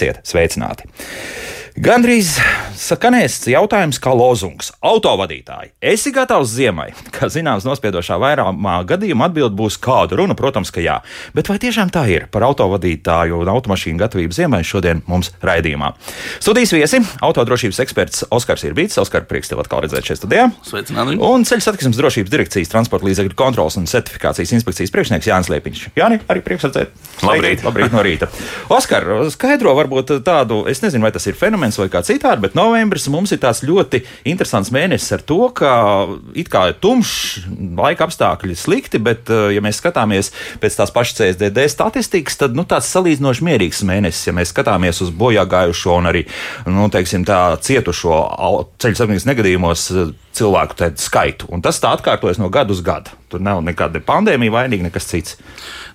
Esiet sveicināti! Gandrīz skanēs jautājums kā lozungs. Autovadītāji, esi gatavs ziemai? Kā zināms, nospiedošā vairumā gadījumā atbild būs kāda runa, protams, ka jā. Bet vai tiešām tā ir? Par autovadītāju un automašīnu gatavību ziemai šodien mums raidījumā. Studijas viesi - autodrošības eksperts Oskars Irbīts. Oskar, prieks tev atkal redzēt šeit studijā. Sveicināti! Un ceļu satiksmes drošības direkcijas transporta līdzekļu kontrolas un certifikācijas inspekcijas priekšnieks Jānis Liepiņš. Jāni, arī prieks redzēt. Labrīt. Labrīt no rīta. Oskar, skaidro varbūt tādu, es nezinu, vai tas ir fenomens vai kā citādi, bet novembris mums ir tāds ļoti interesants mēnesis ar to, ka it kā ir tumšs, laika apstākļi slikti, bet, eh, ja mēs skatāmies pēc tās pašas CSDD statistikas, tad nu, tāds salīdzinoši mierīgs mēnesis, ja mēs skatāmies uz bojā gājušo un arī nu, teiksim, tā, cietušo ceļu satiksmes negadījumos cilvēku skaitu. Un tas tā atkārtojas no gada uz gadu. Tur nav nekāda pandēmija vainīga, nekas cits.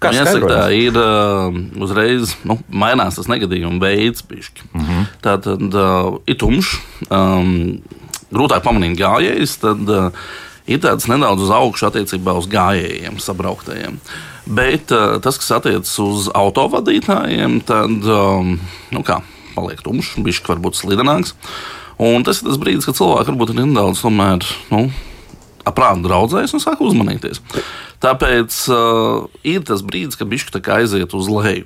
Kā Man jāsaka, tā ir uh, uzreiz nu, mainās tas negadījuma veids. Mm -hmm. Tā tad uh, ir tumšs, um, grūtāk pamanīt gājējus. Tad uh, ir tāds nedaudz uz augšu attiecībā uz gājējiem, sabrauktajiem. Bet uh, tas, kas attiecas uz autovadītājiem, tad um, nu kā, paliek tumšs, viņš varbūt slidenāks. Un tas ir tas brīdis, kad cilvēki varbūt ir nedaudz tomēr. Nu, aprāta draudzējas un sāk uzmanīties. Tāpēc uh, ir tas brīdis, kad viņš aiziet uz leju.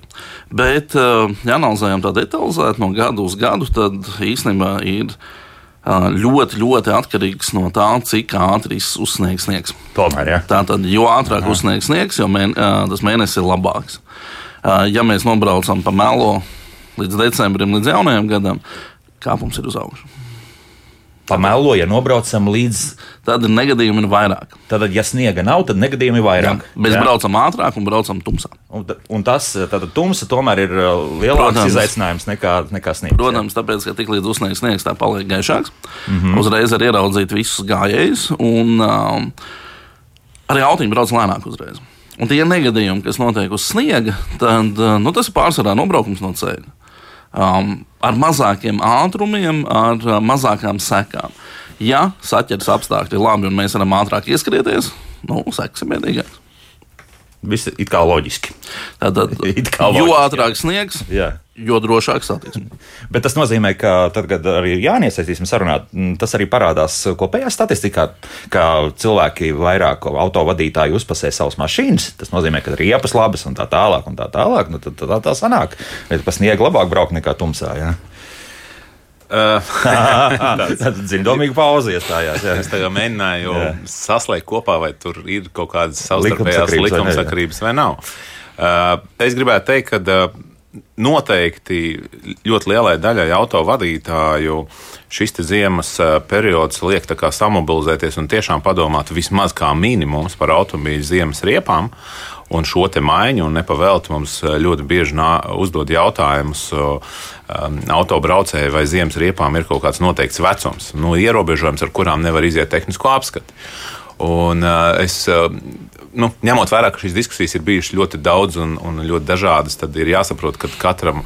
Bet, uh, ja analizējam tā detalizēti no gada uz gadu, tad īstenībā ir uh, ļoti, ļoti atkarīgs no tā, cik ātri uzsniegs sniegs. Tomēr, jā. Tātad, jo ātrāk uzsniegs sniegs, jo mēne, uh, tas mēnesis ir labāks. Uh, ja mēs nobraucam pa melo līdz decembrim, līdz jaunajam gadam, kāpums ir uz augšu. Pamelo, ja nobraucam līdz. Tad negadījumi ir vairāk. Tad, ja sniega nav, tad negadījumi ir vairāk. Mēs Jā. braucam ātrāk un braucam tumsā. Un, un tas tad, tumsa tomēr ir uh, lielāks Protams. izaicinājums nekā, nekā sniegs. jā. Protams, tāpēc, ka tik līdz uzsniegs sniegs, tā paliek gaišāks. Mm -hmm. Uzreiz var ieraudzīt visus gājējus, un um, arī autiņi brauc lēnāk uzreiz. Un tie negadījumi, kas notiek uz sniega, tad uh, nu, tas ir pārsvarā nobraukums no ceļa. Um, ar mazākiem ātrumiem, ar uh, mazākām sekām. Ja saķeres apstākļi labi un mēs varam ātrāk ieskrieties, nu, sekas ir mierīgākas. Viss ir kā loģiski. Tātad, kā jo loģiski, ātrāk sniegs, Jā. jo drošāk satiksme. Bet tas nozīmē, ka tad, kad arī jāiesaistīsim sarunā, mm, tas arī parādās kopējā statistikā, ka cilvēki vairāk autovadītāji uzpasē savas mašīnas. Tas nozīmē, ka riepas labas un tā tālāk, un tā tālāk. Nu, tad, tad tā, tā sanāk. Bet pa sniegu labāk braukt nekā tumsā. Jā. Tāda dziļdomīga pauze iestājās. Jā. Es tagad mēģināju Jā. saslēgt kopā, vai tur ir kaut kādas savstarpējās Likumsakarības vai vai nav. Es gribētu teikt, ka noteikti ļoti lielai daļai autovadītāju šis ziemas periods liek samobilizēties un tiešām padomāt vismaz kā minimums par automobīļu ziemas riepām. Un šo te maiņu, un nepavēlti mums uh, ļoti bieži nā- uzdod jautājumus um, autobraucēji, vai ziemas riepām ir kaut kāds noteikts vecums, nu, ierobežojums, ar kurām nevar iziet tehnisko apskati. Un, uh, es, uh, nu, ņemot vērā, ka šīs diskusijas ir bijušas ļoti daudz un, un ļoti dažādas, tad ir jāsaprot, ka katram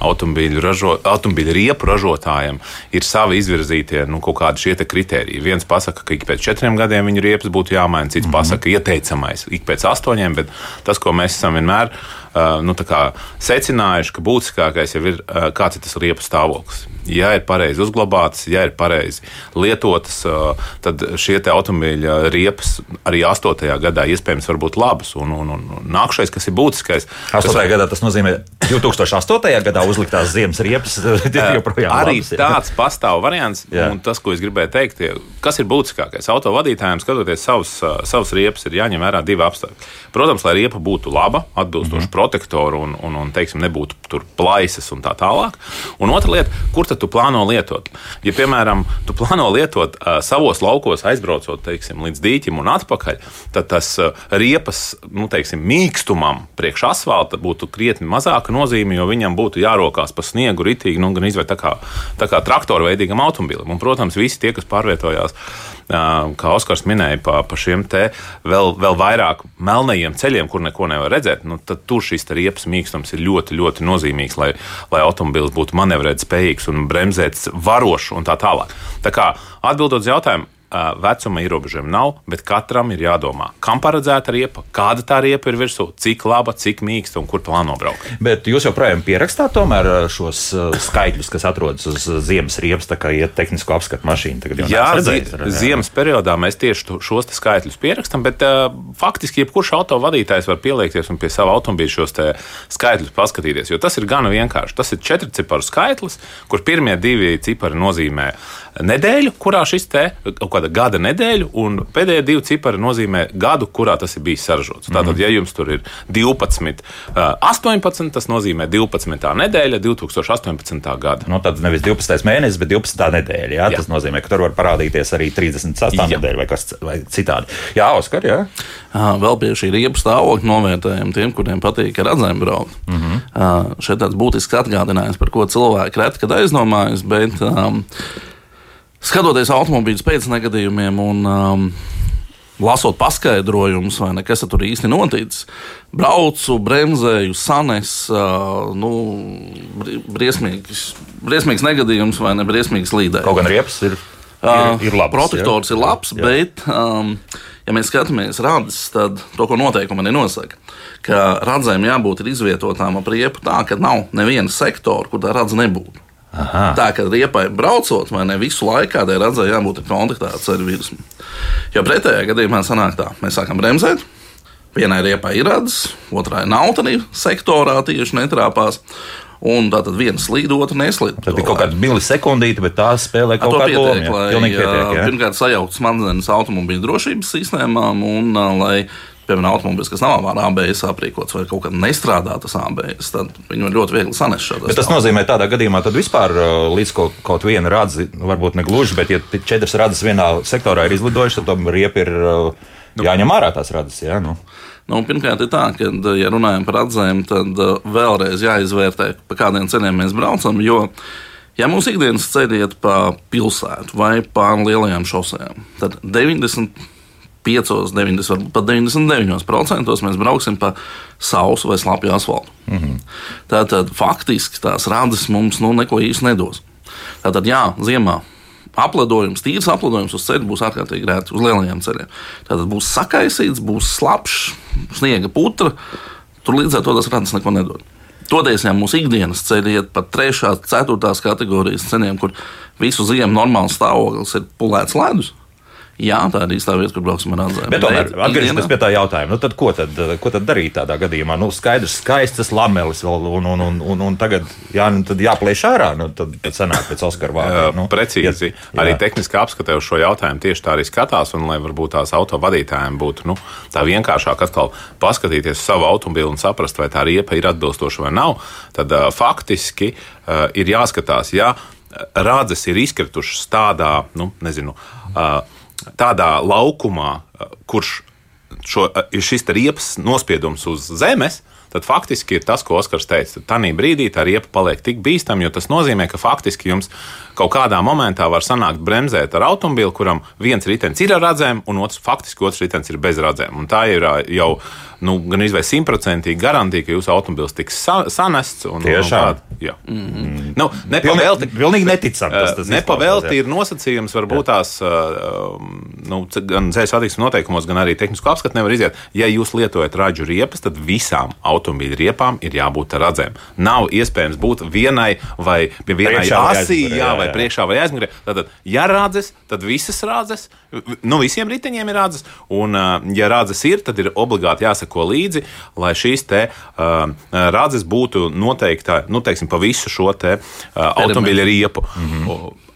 automobīļu, ražo, automobīļu riepu ražotājiem ir savi izvirzītie nu, kaut kādi šie te kriteriji. Viens pasaka, ka ik pēc četriem gadiem viņu riepas būtu jāmaina, cits mm -hmm. pasaka, ieteicamais ik pēc astoņiem, bet tas, ko mēs esam vienmēr nu, tā kā secinājuši, ka būtiskākais jau ir, uh, kāds ir tas riepu stāvoklis. Ja ir pareizi uzglabātas, ja ir pareizi lietotas, uh, tad šie automobīļa riepas arī 8. gadā iespējams var būt labas. Un, un, un nākamais, kas ir būtiskais, 8. gadā tas nozīmē 2008. gadā uzliktās ziemas riepas ir joprojām Arī labas, tāds pastāv variants, un tas, ko es gribēju teikt, ir, kas ir būtiskākais. Autovadītājiem, skatoties savus, savus riepas, ir jāņem vērā divi apstākļi. Protams, lai riepa būtu laba, atbilstoša mm -hmm. Protektoru un, un, un teiksim, nebūtu tur plaisas un tā tālāk. Un otra lieta, kur tad tu plāno lietot? Ja, piemēram, tu plāno lietot uh, savos laukos, aizbraucot teiksim, līdz dīķim un atpakaļ, tad tas uh, riepas nu, teiksim, mīkstumam priekš asfalta būtu krietni mazāka nozīme, jo viņam būtu jārokās pa sniegu ritīgi, nu, gan izvērt tā kā, tā kā traktora veidīgam automobilim. Un, protams, visi tie, kas pārvietojās, kā Oskars minēja, pa, pa šiem te vēl, vēl vairāk melnajiem ceļiem, kur neko nevar redzēt, nu, tad tur šis riepas mīkstums ir ļoti, ļoti nozīmīgs, lai, lai automobils būtu manevrēt spējīgs un bremzēt varošs un tā tālāk. Tā kā atbildot uz jautājumu, vecuma ierobežojumu nav, bet katram ir jādomā, kam paredzēta riepa, kāda tā riepa ir virsū, cik laba, cik mīksta un kur plāno braukt. Bet jūs joprojām pierakstāt tomēr šos uh, skaitļus, kas atrodas uz ziemas riepas, tā kā iet tehnisko apskatu mašīna. Jā, redzējis, zi ziemas periodā mēs tieši šos skaitļus pierakstam, bet uh, faktiski jebkurš autovadītājs var pieliekties un pie sava automobīļa šos skaitļus paskatīties. Jo tas ir gana vienkārši. Tas ir četru ciparu skaitlis, kur pirmie divi cipari nozīmē nedēļu, kurā šis te kaut kāda gada nedēļa, un pēdējie divi cipari nozīmē gadu, kurā tas ir bijis saražots. Tātad, ja jums tur ir 12, uh, 18, tas nozīmē 12. nedēļa 2018. gada. Nu, tad nevis 12. mēnesis, bet 12. nedēļa. Jā? Jā. Tas nozīmē, ka tur var parādīties arī 36. Jā. nedēļa vai kas vai citādi. Jā, Oskar, jā. Vēl pie šī riepu stāvokļa novērtējuma tiem, kuriem patīk ar redzēm braukt. Mm -hmm. Šeit tāds būtisks atgādinājums, par ko cilvēki reti kad aizdomājas, bet um, skatoties automobīļu pēc negadījumiem un um, lasot paskaidrojumus, vai ne, kas tur īsti noticis, braucu, bremzēju, sanes, uh, nu, bri- briesmīgs, briesmīgs negadījums vai ne briesmīgs līdējums. Kaut gan riepas ir, Uh, ir, ir labs. Protektors jā? ir labs, Jā. bet, um, ja mēs skatāmies rādes, tad to, ko noteikumi arī nosaka, ka radzēm jābūt izvietotām ap riepu tā, ka nav neviena sektora, kur tā radze nebūtu. Aha. Tā kā riepai braucot, ne visu laiku tādai radzē jābūt kontaktētai ar virsmu. Jo pretējā gadījumā sanāk tā, mēs sākam bremzēt. Vienai riepai ir redzes, otrai nav tādā sektorā tieši netrāpās. Un tā tad viena slīd, otra neslīd. Tad ir kaut kāda milisekundīte, bet tā spēlē kaut kādu lomu. pirmkārt sajaukt smadzenes automobīļu drošības sistēmām, un lai, piemēram, automobīls, kas nav ar ABS aprīkots vai kaut kā nestrādā tas ABS, tad viņi var ļoti viegli sanest Bet tas nozīmē, tādā gadījumā, tad vispār uh, līdz kaut, kaut viena radzi, nu, varbūt ne gluži, bet, ja četras radzes vienā sektorā ir izlidojušas, tad tam riepi ir uh, jāņem ārā tās radzes. Jā, nu. Nu, pirmkārt, ir tā, ka, ja runājam par atzēm, tad uh, vēlreiz jāizvērtē, pa kādiem ceļiem mēs braucam. Jo, ja mums ikdienas ceļi iet pa pilsētu vai pa lielajām šosejām, tad 95, 90, varbūt pat 99% mēs brauksim pa sausu vai slapju asfaltu. Mm -hmm. Tātad faktiski tās rādes mums nu, neko īsti nedos. Tātad, jā, ziemā apledojums, tīrs apledojums uz ceļa būs ārkārtīgi rēts uz lielajiem ceļiem. Tātad būs sakaisīts, būs slapjš, sniega putra. Tur līdz ar to tas redzes neko nedod. Toties, ja mūsu ikdienas ceļi iet pat 3, 4 kategorijas ceļiem, kur visu ziemu normāls stāvoklis ir pulēts ledus. Jā, tā ir īstā vieta, kur brauksim ar redzēm. Bet tomēr, atgriežoties pie tā jautājuma, nu, tad, ko, tad, ko tad darīt tādā gadījumā? Nu, skaidrs, skaistas lamelis vēl, un, un, un, un, un tagad jā, nu, tad jāplēš ārā. Nu, tad, sanāk pēc Oskara vārda. Nu, Precīzi. Jā, arī tehniski apskatē uz šo jautājumu tieši tā arī skatās. Un, lai varbūt tās autovadītājiem būtu nu, tā vienkāršāk atkal paskatīties uz savu automobili un saprast, vai tā riepa ir atbilstoša vai nav, tad uh, faktiski uh, ir jāskatās, ja rādes ir izkritušas tādā, nu, nezinu, uh, tādā laukumā, uh, kurš šo, uh, ir šis riepas nospiedums uz zemes, tad faktiski ir tas, ko Oskars teica. Tad brīdī tā riepa paliek tik bīstama, jo tas nozīmē, ka faktiski jums kaut kādā momentā var sanākt bremzēt ar automobili, kuram viens ritenis ir ar radzēm, un otrs faktiski otrs ritenis ir bez radzēm. Un tā ir ā, jau nu, gan izvēle simtprocentīgi garantija, ka jūsu automobils tiks sa sanests. Un, Tiešām? un jā. Mm -hmm. nu, nepavēlti, Pilnīgi, neticami. Tas, tas Nepavēlti izklausās, jā. ir nosacījums, varbūt tās uh, nu, ce- gan ceļu satiksmes noteikumos, gan arī tehnisko apskatu nevar iziet. Ja jūs lietojat ražu riepas, tad visām automobīļu riepām ir jābūt ar radzēm. Nav iespējams būt vienai vai pie vienai asī, jā, jā, vai jā. priekšā vai aizmugurē. Tātad, ja rādzes, tad visas rādzes, nu visiem riteņiem ir rādzes, un uh, ja rādzes ir, tad ir obligāti jāsako līdzi, lai šīs te uh, rādzes būtu noteikta, nu, teiksim, pa visu šo te uh, automobīļa riepu. Mm -hmm.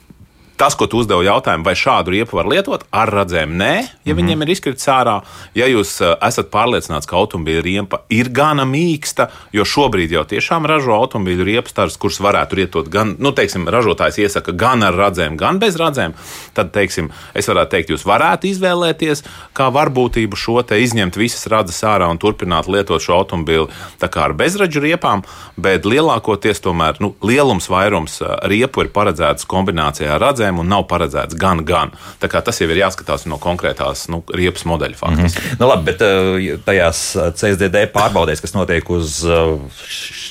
Tas, ko tu uzdevi jautājumu, vai šādu riepu var lietot, ar redzēm nē, ja mm -hmm. viņiem ir izkritis ārā. Ja jūs uh, esat pārliecināts, ka automobīļa riepa ir gana mīksta, jo šobrīd jau tiešām ražo automobīļu riepas, kuras varētu lietot gan, nu, teiksim, ražotājs iesaka gan ar redzēm, gan bez redzēm, tad, teiksim, es varētu teikt, jūs varētu izvēlēties, kā varbūtību šo te izņemt visas radzes ārā un turpināt lietot šo automobīlu tā kā ar bezradžu riepām, bet lielākoties tomēr, nu, lielums vairums uh, riepu ir paredzēts kombinācijā ar redzēm paudzēm un nav paredzēts gan, gan. Tā kā tas jau ir jāskatās no konkrētās nu, riepas modeļa faktiski. Mm -hmm. nu, labi, bet uh, tajās CSDD pārbaudēs, kas notiek uz, uh,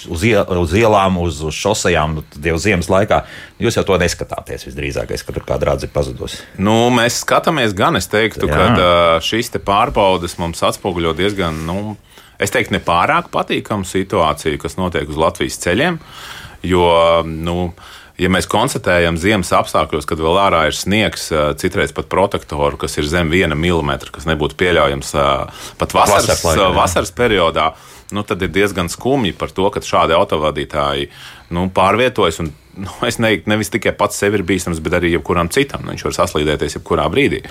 uz, iel, uz ielām, uz, uz šosejām, nu, jau ziemas laikā, jūs jau to neskatāties visdrīzākais, ka tur kāda rādze ir pazudusi. Nu, mēs skatāmies gan, es teiktu, Jā. ka šīs te pārbaudes mums atspoguļo diezgan. Nu, es teiktu, nepārāk patīkamu situāciju, kas notiek uz Latvijas ceļiem. Jo, nu, ja mēs konstatējam ziemas apstākļos, kad vēl ārā ir sniegs, citreiz pat protektoru, kas ir zem viena milimetra, kas nebūtu pieļaujams pat vasaras, vasaras, vasaras periodā, nu, tad ir diezgan skumji par to, ka šādi autovadītāji nu, pārvietojas. Un, nu, es neteiktu, nevis tikai pats sev ir bīstams, bet arī jebkuram citam. Viņš var saslīdēties jebkurā brīdī.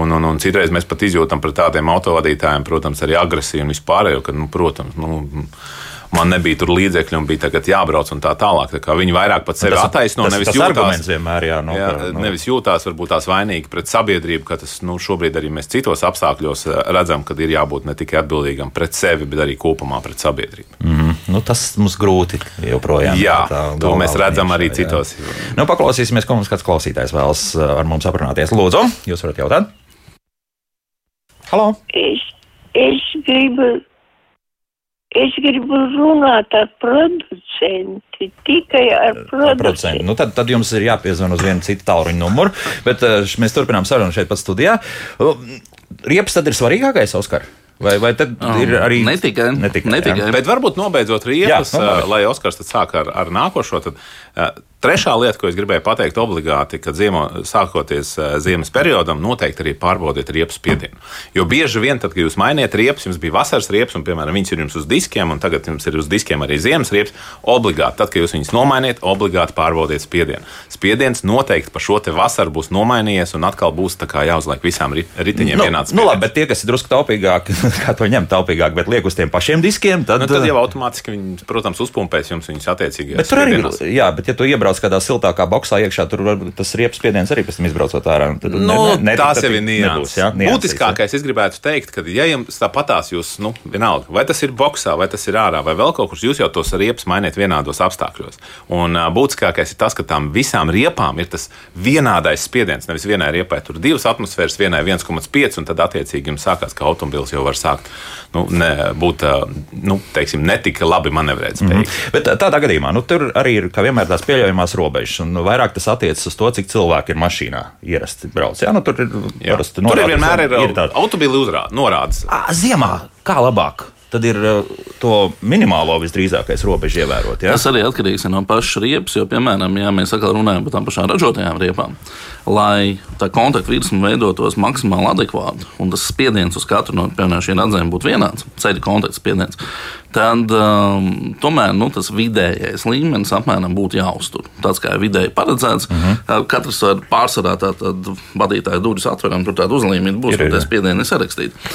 Un, un, un citreiz mēs pat izjūtam pret tādiem autovadītājiem, protams, arī agresiju un vispārējo, ka, nu, protams, nu, man nebija tur līdzekļu un bija tagad jābrauc un tā tālāk. Tā viņi vairāk pat sevi attaisno, tas, nevis tas jūtās, vienmēr, jā, no, jā, no. nevis jūtās varbūt tās vainīgi pret sabiedrību, ka tas nu, šobrīd arī mēs citos apstākļos eh, redzam, ka ir jābūt ne tikai atbildīgam pret sevi, bet arī kopumā pret sabiedrību. Mm -hmm. nu, tas mums grūti joprojām. Jā, tā, to mēs redzam arī citos. Jā. Nu, paklausīsimies, ko mums kāds klausītājs vēlas eh, ar mums aprunāties. Lūdzu, jūs varat jautāt? Halo! Es, es gribu Es gribu runāt ar producentu, tikai ar producentu. Nu, tad, tad jums ir jāpiezvan uz vienu citu tālruņa numuru, bet uh, mēs turpinām sarunu šeit pat studijā. Riepas tad ir svarīgākais, Oskar? Vai, vai tad um, ir arī ne tikai, ne tikai, ne tikai. Bet varbūt nobeidzot riepas, jā, uh, lai Oskars sāk ar, ar nākošo. Tad, uh, Trešā lieta, ko es gribēju pateikt, obligāti, kad ziemo, sākoties uh, ziemas periodam, noteikti arī pārbaudiet riepas spiedienu. Jo bieži vien, tad, kad jūs mainiet riepas, jums bija vasaras riepas, un, piemēram, viņas ir jums uz diskiem, un tagad jums ir uz diskiem arī ziemas riepas, obligāti, tad, kad jūs viņus nomainiet, obligāti pārbaudiet spiedienu. Spiediens noteikti par šo te vasaru būs nomainījies, un atkal būs jāuzliek visām riteņiem nu, vienāds. Nu, labi, bet tie, kas ir drusku taupīgāki, kā to ņemt taupīgāk, bet liek uz tiem pašiem diskiem, tad, nu, tad jau automātiski viņi, protams, uzpumpēs jums viņus attiecīgi. Bet tur arī, jā, bet ja tu iebrauc iebrauc kādā siltākā boxā iekšā, tur varbūt tas riepas spiediens arī pēc tam izbraucot ārā. Tad, nu, ne, ne, tās jau ir nianses. Ja? Būtiskākais, es gribētu teikt, ka, ja jums tāpatās jūs, nu, vienalga, vai tas ir boxā, vai tas ir ārā, vai vēl kaut kur, jūs jau tos riepas mainiet vienādos apstākļos. Un uh, būtiskākais ir tas, ka tām visām riepām ir tas vienādais spiediens. Nevis vienai riepai tur divas atmosfēras, vienai 1,5, un tad attiecīgi jums sākās, ka automobilis jau var sākt nu, ne, būt nu, teiksim, netika labi manevrēt spējīgi. Mm -hmm. Bet tādā gadījumā nu, tur arī ir vienmēr tās pieļaujamās robežas, un vairāk tas attiecas uz to, cik cilvēki ir mašīnā ierasti brauc. Jā, nu, tur ir parasti norādes. Tur ir vienmēr ir, ir tāda automobīļa uzrāde, norādes. À, ziemā kā labāk? Tad ir to minimālo visdrīzākais robežu ievērot. Ja? Tas arī atkarīgs no pašas riepas, jo, piemēram, ja mēs atkal runājam par tām pašām ražotajām riepām, lai tā kontakta virsma veidotos maksimāli adekvāti un tas spiediens uz katru no šiem radzēm būtu vienāds, ceļa kontakta spiediens, tad um, tomēr nu, tas vidējais līmenis apmēram būtu jāuztur. Tāds kā vidēji paredzēts, uh mhm. -huh. katrs var pārsvarā tādu vadītāju durvis atveram, tur tāda uzlīmība būs, kur tie spiedieni ir sarakstīti.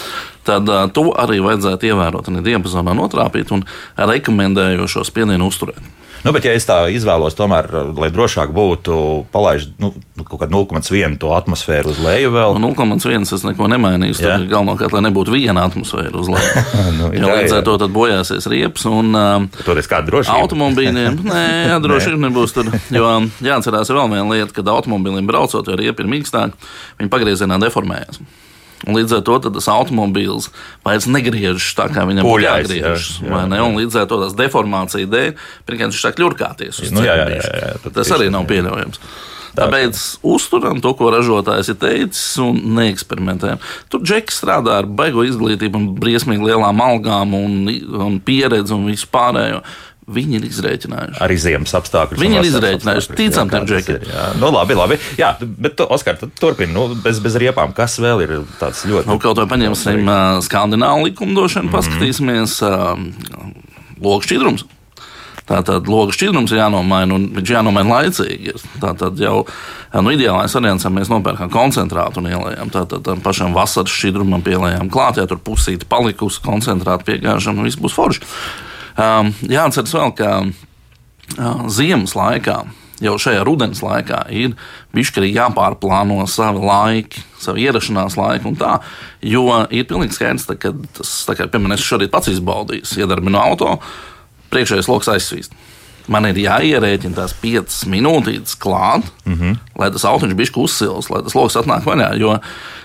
Tad uh, to arī vajadzētu ievērot, arī diapazonā notrāpīt un rekomendēju šo spiedienu uzturēt. Nu, bet, ja es tā izvēlos, tomēr, lai drošāk būtu, palaiž nu, kaut kādu 0,1 to atmosfēru uz leju vēl. Nu, 0,1 es neko nemainīju. Tur galvenokārt, lai nebūtu viena atmosfēra uz leju. nu, jā, līdz ar to bojāsies riepas un uh, automobīļiem. Nē, jā, droši vien nebūs tur. Jo jāatcerās vēl viena lieta, kad automobīļiem braucot, jo riepa ir mīkstāka, viņi pagriezienā deformējas. Līdz ar to tas automobīls vairs negriežas tā, kā viņam būtu jāgriežas. Jā, jā. Līdz ar to tas deformācija dēļ viņš sāk ļurkāties. Nu, jā, jā, jā, jā, tas arī nav pieļaujams. Tāpēc uzturam to, ko ražotājs ir teicis, un neeksperimentējam. Tur džeks strādā ar baigo izglītību, un briesmīgi lielām algām un, un pieredzi un visu pārējo. Viņi ir izreikinājuši. Arī ziemas apstākļus. Viņi ir izreikinājuši. Ticam tam džekiem. Nu, labi, labi. Jā, bet, Oskar, turpini. Nu, bez, bez riepām, kas vēl ir tāds ļoti. Nu, kaut vai paņemsim uh, skandināvu likumdošanu, -hmm. paskatīsimies. Uh, Logs šķidrums. Tātad logs šķidrums ir jānomaina, un viņš jānomaina laicīgi. Tātad jau nu, ideālais variants, ja mēs nopērkam koncentrātu un ielējam. Tātad tam pašam vasaras šķidrumam pielējām klāt, ja tur pusīti palikusi koncentrāta piegāžam, un viss būs forši. Um, jāatcerās vēl, ka uh, ziemas laikā. Jau šajā rudenī laikā ir bijis arī jāpārplāno savi laiki, savu ierašanās laiku un tā. Jo ir pilnīgi skaidrs, ka tas, kā, piemēram, es šorīt pats izbaudīju, iedarbinu auto, priekšējais lokus aizsvīst. Man ir jāierēķina tās piecas minūtes klāt, mm -hmm. lai tas automašīns bišķi uzsils, lai tas lokus atnāk vaļā. Jo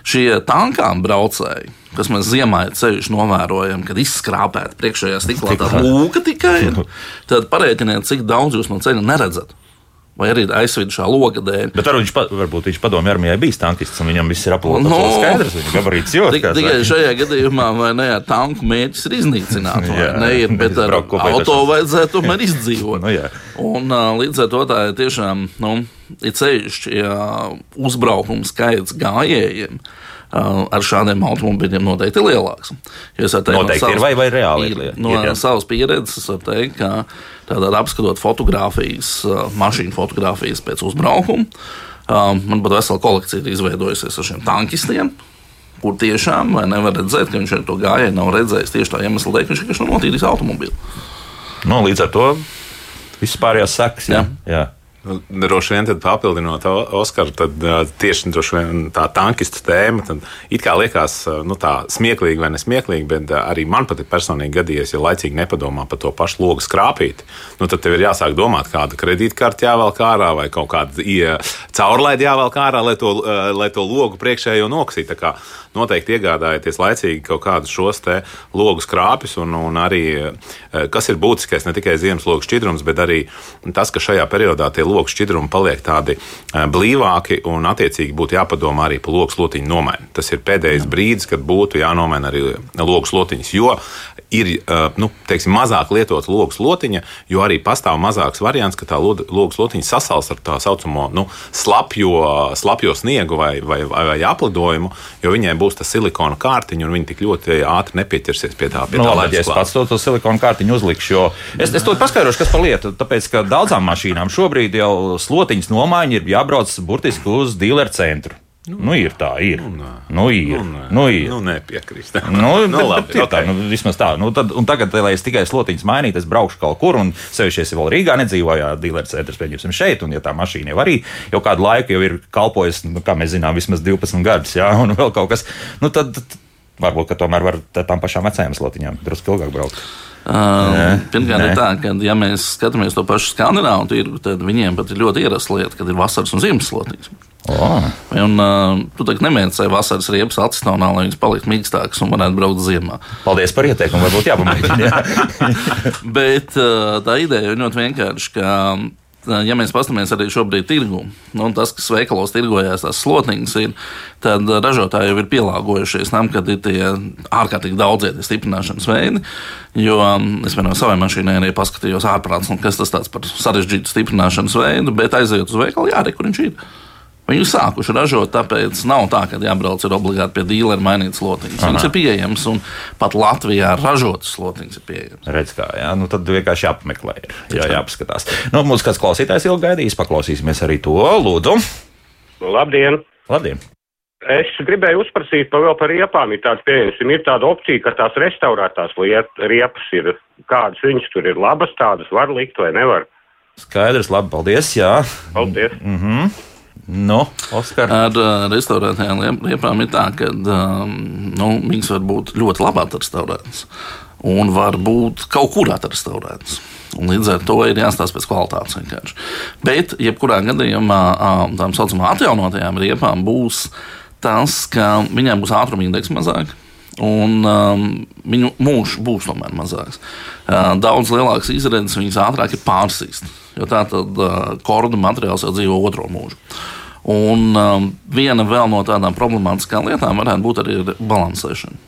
šie tankām braucēji, kas mēs ziemā ceļš novērojam, kad izskrāpēta priekšējā stiklā tā lūka tikai ir, tad parēķiniet, cik daudz jūs no ceļa neredzat vai arī aizsvidušā loga dēļ. Bet viņš pa, varbūt viņš padomju armijai bijis tankists, un viņam viss ir aplots. No, skaidrs, viņa gabarīts jūtas. Tikai šajā gadījumā, vai ne, ar tanku mērķis ir iznīcināt, vai ne, ir, bet ar auto vajadzētu tomēr izdzīvot. nu, jā. un līdz ar to tā ir tiešām, nu, ir ceļš, ja uzbraukums skaits gājējiem ar šādiem automobiļiem noteikti lielāks. Ja teiktu, noteikti no savas, ir vai, vai reāli ir. No ir, savas pieredzes es varu teikt, ka tātad apskatot fotogrāfijas, mašīnu fotogrāfijas pēc uzbraukuma, man pat vesela kolekcija ir izveidojusies ar šiem tankistiem. Kur tiešām nevar redzēt, ka viņš ar to gājienu nav redzējis tieši tā iemesla dēļ, ka viņš vienkārši nav notīrījis automobili. No, līdz ar to vispārējās sekas. Jā. Jā. Nu, droši vien papildinot Oskaru, tad tieši tā tankista tēma it kā liekas nu, smieklīgi vai nesmieklīgi, bet arī man pat ir personīgi gadījies, ja laicīgi nepadomā par to pašu logu skrāpīt. Nu, tad tev ir jāsāk domāt, kāda kredītkarte jāvelk ārā vai kaut kāda caurlaide jāvelk ārā, lai to, lai to logu priekšējo noksītu noteikti iegādājieties laicīgi kaut kādus šos logu skrāpjus, un, un arī eh, kas ir būtiskais, ne tikai ziemas logu šķidrums, bet arī tas, ka šajā periodā tie logu šķidrumi paliek tādi eh, blīvāki, un attiecīgi būtu jāpadomā arī par logu slotiņu nomaiņu. Tas ir pēdējais Jā. brīdis, kad būtu jānomaina arī logu slotiņas, jo ir eh, nu, teiksim, mazāk lietota logu slotiņa, jo arī pastāv mazāks variants, ka tā logu slotiņa sasals ar tā saucamo nu, slapjo, slapjo sniegu vai, vai, vai, vai aplidojumu, jo viņai būs būs tas silikona kārtiņa, un viņi tik ļoti ātri nepieķersies pie tā. Pie nu, tā labi, ja es pats to, to silikona kārtiņu uzlikšu, jo es, es to paskaidrošu, kas par lietu. Tāpēc, ka daudzām mašīnām šobrīd jau slotiņas nomaiņa ir jābrauc burtiski uz dealeru centru. Nu, nu, ir tā, ir. Nu, nē. nu, ir. Nu, nē. nu, ir. Nu, nepiekrīst. nu, nu, labi, bet, okay. tā, nu, vismaz tā. Nu, tad, un tagad, lai es tikai slotiņas mainītu, es braukšu kaut kur, un sevišķi es vēl Rīgā nedzīvoju, dealeris centrs, pieņemsim, šeit, un ja tā mašīna jau arī jau kādu laiku jau ir kalpojusi, nu, kā mēs zinām, vismaz 12 gadus, jā, un vēl kaut kas, nu, tad, tad varbūt, ka tomēr var tām pašām vecajām slotiņām drusku ilgāk braukt. Uh, Pirmkārt, ir tā, ka, ja mēs skatāmies to pašu skandināvu tirgu, tad viņiem pat ir ļoti ierasta lieta, kad ir vasaras un ziemas slotiņas. Oh. Un, uh, tu tagad nemēģināji vasaras riepas atstāvnā, lai viņas paliktu mīkstākas un varētu braukt ziemā. Paldies par ieteikumu, varbūt jāpamēģina. Jā. Bet uh, tā ideja ir ļoti vienkārša. Ka, ja mēs paskatāmies arī šobrīd tirgu, nu, tas, kas veikalos tirgojās, tās slotniņas ir, tad ražotāji jau ir pielāgojušies tam, kad ir tie ārkārtīgi daudzie stiprināšanas veidi. Jo es vienā savai mašīnai arī paskatījos ārprāts, nu, kas tas tāds par sarežģītu stiprināšanas veidu, bet aizejot uz veikalu, jā, re, kur viņš ir. Viņi ir sākuši ražot, tāpēc nav tā, ka jābrauc ir obligāti pie dīlera mainīt slotiņas. Viņas ir pieejamas, un pat Latvijā ražotas slotiņas ir pieejamas. Redz, kā, jā, nu tad vienkārši jāpameklē, ir, jā, jāpaskatās. Nu, mums kāds klausītājs ilgi gaidīs, paklausīsimies arī to. Lūdzu! Labdien! Labdien. Es gribēju uzprasīt par, par riepām. Ir tāda pieejama, ir tāda opcija, ka tās restaurētās riepas ir kādas viņas tur ir labas, tādas var likt vai nevar. Skaidrs, labi, paldies. Jā. Paldies. Mm -hmm. No, Oskar. Ar uh, restaurētajām liepām ir tā, ka um, nu, viņas var būt ļoti labi atrestaurētas un var būt kaut kur atrestaurētas. Un līdz ar to ir jāstāsta pēc kvalitātes vienkārši. Bet, jebkurā gadījumā, um, tām saucamām atjaunotajām riepām būs tas, ka viņām būs ātruma indeks mazāk. Un um, viņu mūžs būs tomēr mazāks. Uh, daudz lielāks izredzes viņas ātrāk ir pārsīst. Jo tā tad kordu materiāls jau dzīvo otro mūžu. Un um, viena no tādām problemātiskām lietām varētu būt arī balansēšana.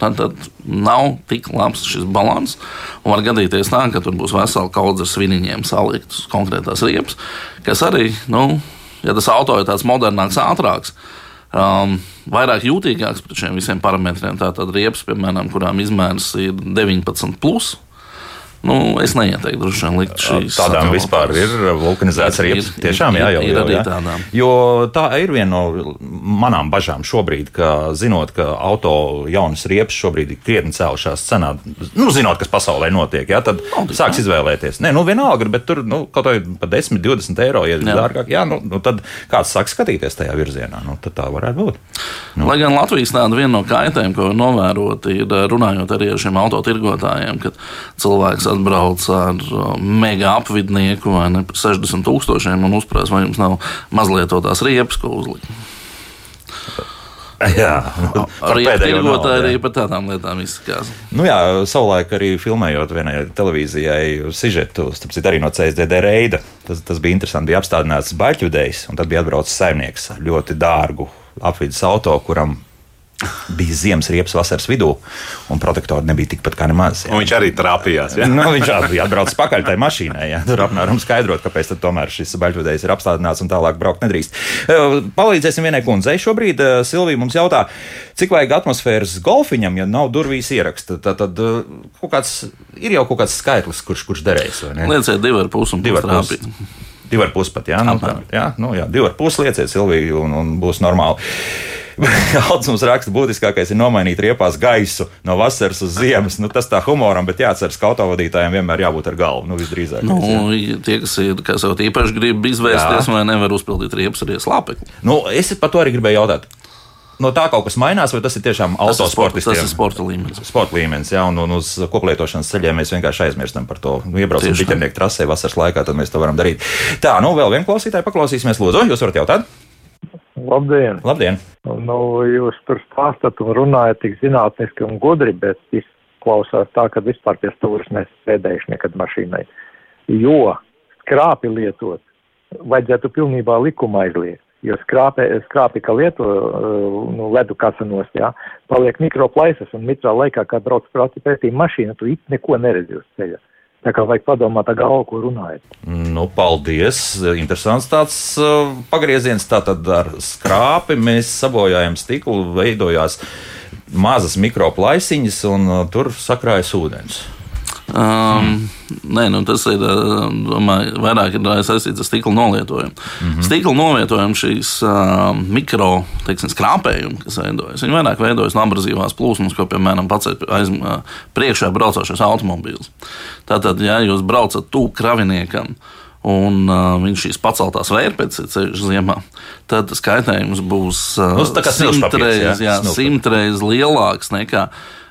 Tad, tad nav tik labs šis līdzsvars. Var gadīties tā, ka tur būs vesela kaudze ar sviniņiem saliktas konkrētās riepas, kas arī, nu, ja tas auto ir tāds modernāks, ātrāks, um, vairāk jūtīgāks pret šiem visiem parametriem. Tātad riepas, piemēram, kurām izmērs ir 19. Plus, Nu, es neieteiktu droši vien likt šīs. Tādām vispār ir vulkanizētas riepas. Tiešām, jā, jau, ir arī tādām. Jo tā ir viena no manām bažām šobrīd, ka zinot, ka auto jaunas riepas šobrīd ir krietni cēlušās cenā, nu, zinot, kas pasaulē notiek, jā, tad Aldis, sāks jā. izvēlēties. Nē, nu, vienalga, bet tur nu, kaut vai pa 10, 20 eiro, ja ir dārgāk, jā, nu, nu, tad kāds sāk skatīties tajā virzienā. Nu, tad tā varētu būt. Nu. Lai gan Latvijas tāda viena no kaitēm, ko novērot, ir runājot arī ar šiem autotirgotājiem, kad cilvēks atbrauc ar uh, mega apvidnieku vai ne par 60 tūkstošiem un uzprasa, vai jums nav mazliet to tās riepas, ko uzlikt. Jā, Arī tirgotāji arī par tādām lietām izsakās. Nu jā, savulaik arī filmējot vienai televīzijai sižetu, starp citu, arī no CSDD reida. Tas, tas bija interesanti. Bija apstādināts baļķudējs, un tad bija atbraucis saimnieks ar ļoti dārgu apvidus auto, kuram bija ziemas riepas vasaras vidū, un protektori nebija tikpat kā nemaz. viņš arī trāpījās. Ja? Nu, viņš arī atbraucis pakaļ tajā mašīnā. Jā. Tur apmēram skaidrot, kāpēc tad tomēr šis baļķudējs ir apstādināts un tālāk braukt nedrīkst. Eh, Palīdzēsim vienai kundzei. Šobrīd eh, Silvija mums jautā, cik vajag atmosfēras golfiņam, ja nav durvīs ieraksta. Tad, tad eh, kaut kāds, ir jau kaut kāds skaitlis, kurš, kurš derēs. vai ne? Lieciet divi ar pusi un Divi ar pusi pusi. Divi ar pus pat, jā, nu, tā, jā, nu, jā, divi ar pus lieciet Silviju un, un būs normāli. Alts mums raksta, būtiskākais ir nomainīt riepās gaisu no vasaras uz ziemas. Nu, tas tā humoram, bet jāatceras, ka autovadītājiem vienmēr jābūt ar galvu. Nu, visdrīzāk. Nu, tie, kas ir kas jau īpaši grib izvērsties, vai nevar uzpildīt riepas arī slāpekli. Nu, es par to arī gribēju jautāt. No tā kaut kas mainās, vai tas ir tiešām autosportistiem? tas ir sporta līmenis. Sporta līmenis, jā, un, un uz koplietošanas ceļiem mēs vienkārši aizmirstam par to. Nu, iebraucam biķernieku trasē vasaras laikā, tad mēs to varam darīt. Tā, nu, vēl vienu klausītāju paklausīsimies, lūdzu. Jūs varat jautāt? Labdien! Labdien! Nu, jūs tur stāstat un runājat tik zinātniski un gudri, bet izklausās tā, ka vispār pie stūres nesēdējuši nekad mašīnai. Jo skrāpi lietot vajadzētu pilnībā likuma aizliegt. Jo skrāpē, skrāpi, ka lieto uh, nu, ledu kasanos, jā, paliek mikroplaisas un mitrā laikā, kad brauc prāti pētī mašīna, tu it neko neredzi uz ceļa. Tā kā vajag padomāt ar galvu, ko runājat. Nu, paldies! Interesants tāds uh, pagrieziens. Tātad ar skrāpi mēs sabojājam stiklu, veidojās mazas mikroplaisiņas, un uh, tur sakrājas ūdens. Um, nē, nu tas ir uh, domāju, vairāk ir uh, saistīts ar stikla nolietojumu. Mm -hmm. Stikla nolietojumu šīs uh, mikro teiksim, skrāpējumi, kas veidojas, viņi vairāk veidojas no abrazīvās plūsmas, ko piemēram pats aiz uh, priekšā braucošais automobīls. Tātad, ja jūs braucat tuvu kraviniekam, un uh, viņš šīs paceltās vērpēdas ir ceļš ziemā, tad skaitējums būs uh, Nu, smilšpapīrs, jā? simtreiz, jā, Smilšpapīrs. simtreiz lielāks nekā.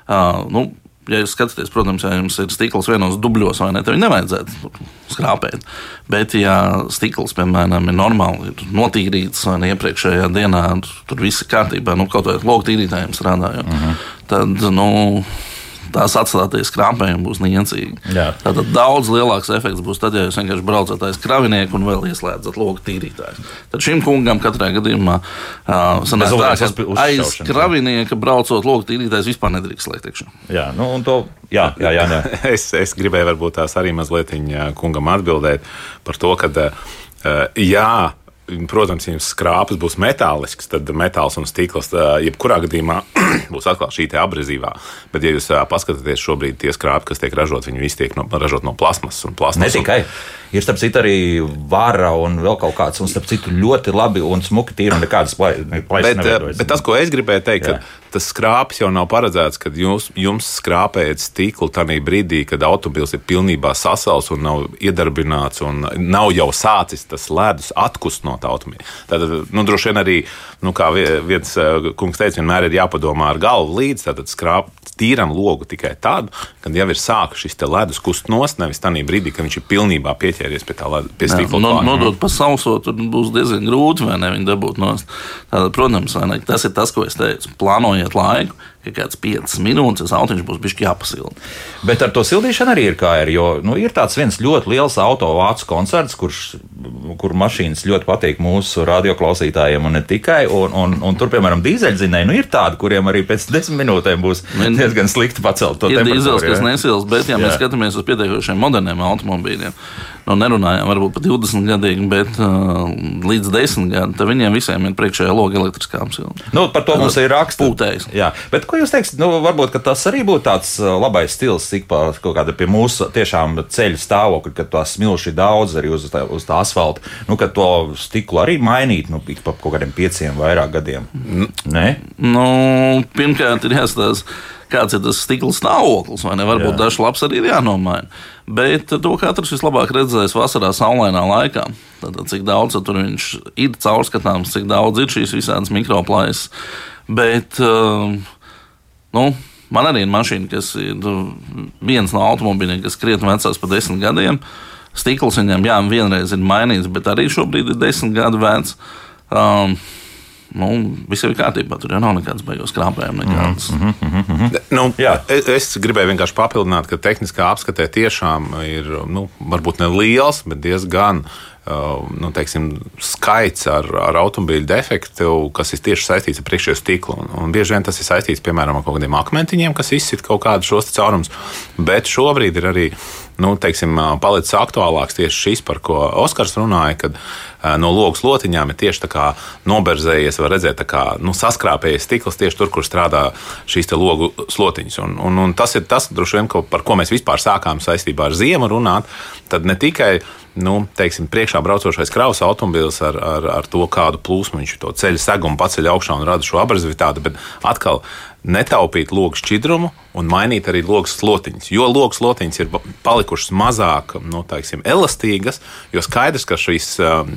Uh, nu, Ja jūs skatāties, protams, ja jums ir stikls vienos dubļos, vai ne, tad nevajadzētu skrāpēt. Bet, ja stikls, piemēram, ir normāli ir notīrīts vai ne iepriekšējā dienā, tur viss ir kārtībā, nu, kaut vai loku tīrītājiem strādājot, uh -huh. tad, nu, tās atstāties skrāpējumi būs niecīgi. Tātad daudz lielāks efekts būs tad, ja jūs vienkārši braucat aiz kravinieku un vēl ieslēdzat loku tīrītāju. Tad šim kungam katrā gadījumā sanāk tā, ka aiz kravinieka braucot loku tīrītājs vispār nedrīkst slēgt iekšā. Jā, nu, un to, jā, jā, jā, jā. Es, es gribēju varbūt tās arī mazliet viņa kungam atbildēt par to, ka, jā, protams, ja skrāpes būs metālisks, tad metāls un stikls, jebkurā gadījumā būs atkal šī abrazīvā. Bet, ja jūs paskatāties šobrīd, tie skrāpi, kas tiek ražot, viņi visi tiek no, ražot no plasmas un Ne plasmas. tikai. Ir starp citu arī vara un vēl kaut kāds, un starp citu ļoti labi un smuki tīri un nekādas plaisas Bet, bet tas, ko es gribēju teikt, ka tas skrāpes jau nav paredzēts, kad jūs, jums skrāpējat stiklu tajā brīdī, kad automobilis ir pilnībā sasals un nav iedarbināts, un nav jau sācis tas ledus atkust no automobīļa. Tad, nu, droši vien arī, nu, kā vie- viens eh, kungs teica, vienmēr ir jāpadomā ar galvu līdzi, tad skrāp tīram logu tikai tad, kad jau ir sācis šis te ledus kust nost, nevis tajā brīdī, kad viņš ir pilnībā pieķēries pie tā ledu, pie Jā, stikla. no, nodot pa sauso, tur būs diezgan grūti, vai ne, viņi dabūt no tāda, protams, ne, tas ir tas, ko es teicu. Plānojiet laiku, ka kāds 5 minūtes tas autiņš būs bijis jāpasilda. Bet ar to sildīšanu arī ir kā ir. Jo nu, ir tāds viens ļoti liels autovācu koncerts, kurš, kur mašīnas ļoti patīk mūsu radioklausītājiem, un ne tikai. Un, un, un tur, piemēram, dīzeļdzinēji, nu, ir tādi, kuriem arī pēc desmit minūtēm būs Vien- diezgan slikti pacelt to temperatūru. dīzels, kas nesils, bet, ja mēs Jā. skatāmies uz pietiekošiem moderniem automobīļiem, nu, nerunājām varbūt par 20 gadiem, bet uh, līdz 10 gadiem, tad viņiem visiem ir priekšējā loga elektriskām silām. Nu, par to mums ir raksts. Pūtējs. Jā, bet ko jūs teiksiet? Nu, varbūt tas arī būtu tāds uh, labais stils, cik pa kaut kāda pie mūsu tiešām ceļu stāvokļa, kad tās smilši ir daudz arī uz tā, uz tā asfalta. Nu, kad to stiklu arī mainīt, nu, ik pa kaut kādiem pieciem vairāk gadiem. Nē? Nu, pirmkārt, ir jāstāsta, kāds ir tas stikla stāvoklis. Varbūt dažs labs arī ir jānomaina. Bet to katrs vislabāk redzēs vasarā, saulainā laikā. Tad, cik daudz tur ir caurskatāms, cik daudz ir šīs visādas mikroplājas. Bet, uh, nu, Man arī ir mašīna, kas ir nu, viens no automobīļiem, kas krietni vecāks par desmit gadiem. Stikls viņam, jā, vienreiz ir mainīts, bet arī šobrīd ir desmit gadu vecs. Um, nu, viss ir kārtībā. Tur jau nav nekādas beigas krāpējuma. Nekādas. Mm -hmm. Nu, Jā. es, es gribēju vienkārši papildināt, ka tehniskā apskatē tiešām ir nu, varbūt ne liels, bet diezgan Uh, nu, teiksim, skaits ar, ar automobīļu defektu, kas ir tieši saistīts ar priekšējo stiklu. Un, un bieži vien tas ir saistīts piemēram ar kaut kādiem akmentiņiem, kas izsit kaut kādus šos caurumus. Bet šobrīd ir arī nu, teiksim, uh, palicis aktuālāks tieši šis, par ko Oskars runāja, kad uh, no logas lotiņām ir tieši noberzējies, var redzēt, kā nu, saskrāpējies stikls tieši tur, kur strādā šīs logu slotiņas. Un, un, un tas ir tas, vien, ko, par ko mēs vispār sākām saistībā ar ziemu runāt. Tad ne tikai nu, teiksim, priekšā braucošais kravas automobīls ar, ar, ar to, kādu plūsmu viņš to ceļu segumu paceļ augšā un rada šo abrazivitāti, bet atkal netaupīt logu šķidrumu un mainīt arī logu slotiņas. Jo logu slotiņas ir palikušas mazāk nu, teiksim, elastīgas, jo skaidrs, ka šīs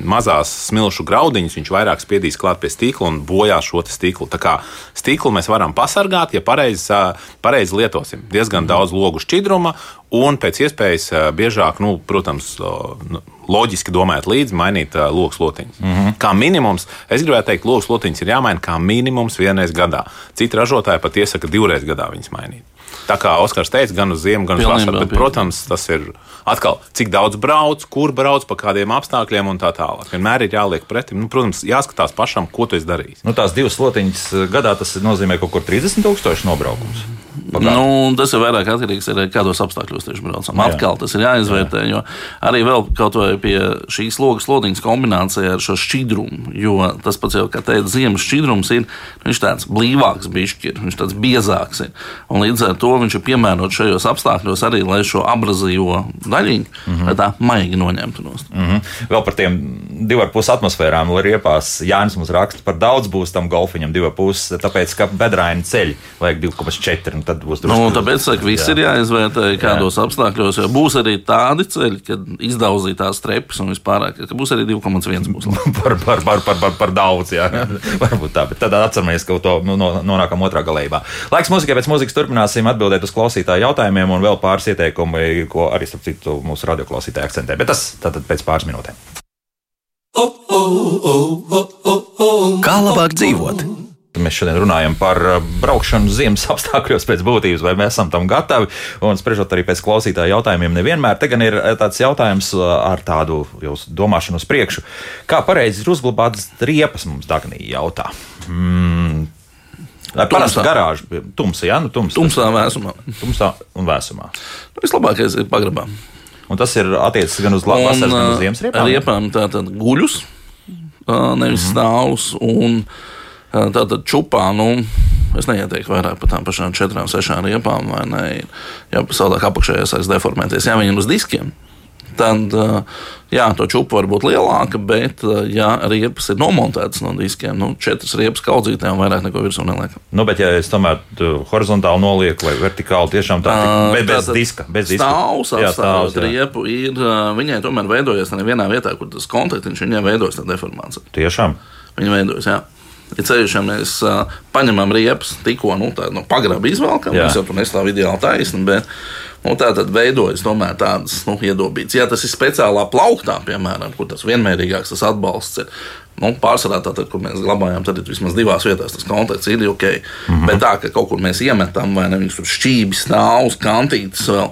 mazās smilšu graudiņas viņš vairāk spiedīs klāt pie stīkla un bojās šo stīklu. Tā kā stīklu mēs varam pasargāt, ja pareizi pareiz lietosim. Diezgan daudz logu šķidruma un pēc iespējas biežāk, nu, protams, uh, loģiski domājot līdzi, mainīt uh, logu slotiņus. Mm -hmm. Kā minimums, es gribētu teikt, logu slotiņas ir jāmaina kā minimums vienreiz gadā. Citi ražotāji pat iesaka divreiz gadā viņas mainīt. Tā kā Oskars teica, gan uz ziemu, gan uz vasaru. Bet, protams, tas ir atkal, cik daudz brauc, kur brauc, pa kādiem apstākļiem un tā tālāk. Vienmēr ir jāliek pretim. Nu, protams, jāskatās pašam, ko tu esi darījis. Nu, tās divas slotiņas gadā tas nozīmē kaut kur 30 tūkstoši nobraukums. Nu, tas ir vairāk atkarīgs no tā, kādos apstākļos tieši braucam. Atkal tas ir jāizvērtē, jo arī vēl kaut vai pie šīs logas lodiņas kombinācijā ar šo šķidrumu, jo tas pats jau, kā teica, ziemas šķidrums ir, viņš tāds blīvāks, bišķi, ir, viņš tāds biezāks ir. Un līdz ar to viņš ir piemērots šajos apstākļos arī, lai šo abrazīvo daļiņu mm -hmm. tā maigi noņemtu no stūra. Mm -hmm. Vēl par tiem divu ar pus atmosfērām, lai riepās Jānis mums raksta par daudz būs tam golfiņam divu pus, tāpēc, ka bedraini ceļi vajag 2,4 tad būs drusku. Nu, tāpēc saka, viss jā. ir jāizvērtē, kādos jā. apstākļos. Būs arī tādi ceļi, kad izdauzītās trepas un vispār, ka būs arī 2,1 būs. par, par, par, par, par, par daudz, jā. Varbūt tā, bet tad atceramies, ka to nu, nonākam otrā galībā. Laiks mūzikai, pēc mūzikas turpināsim atbildēt uz klausītāju jautājumiem un vēl pāris ieteikumi, ko arī, starp citu, mūsu radioklausītāji akcentē. Bet tas tātad pēc pāris minūtēm. Kā labāk dzīvot? Mēs šodien runājam par uh, braukšanu ziemas apstākļos pēc būtības, vai mēs esam tam gatavi. Un spriežot arī pēc klausītāja jautājumiem, nevienmēr te gan ir uh, tāds jautājums uh, ar tādu domāšanu uz priekšu. Kā pareizi ir uzglabātas riepas, mums Dagnija jautā. Mm. Ar parastu garāžu, tumsā, jā, nu tumsā. Tumsā, vēsumā. Tumsā un vēsumā. Nu, vislabākais ir pagrabā. Un tas ir attiecis gan uz vasaras, gan uz ziemas riepām? Riepām tātad guļus, nevis mm -hmm. stāvus. Un, Tātad čupā, nu, es neieteiktu vairāk par tām pašām četrām, sešām riepām, vai ne? Ja savādāk apakšējā sāks deformēties, ja viņi ir uz diskiem. Tad, jā, to čupa var būt lielāka, bet, ja riepas ir nomontētas no diskiem, nu, četras riepas kaudzītēm vairāk neko virsū neliekam. Nu, bet, ja es tomēr horizontāli nolieku vai vertikāli, tiešām tā ir bez, bez diska. Bez diska. Stāvs, jā, stāvs riepu ir, viņai tomēr veidojas nevienā vietā, kur tas kontaktiņš viņai veidojas tā deformācija. Tiešām. Viņa veidojas, jā. Ja ceļš, ja mēs uh, paņemam riepas, tikko nu, no pagraba izvelkam, Jā. mēs jau tur nestāvam ideāli taisni, bet nu, tā tad veidojas tomēr tādas nu, iedobītas. Ja tas ir speciālā plauktā, piemēram, kur tas vienmērīgāks tas atbalsts ir. Nu, pārsvarā tā, tad, kur mēs glabājam, tad ir vismaz divās vietās tas kontakts ir ok. Mm -hmm. Bet tā, ka kaut kur mēs iemetam, vai ne, viņus tur šķības, stāvus, kantītes vēl.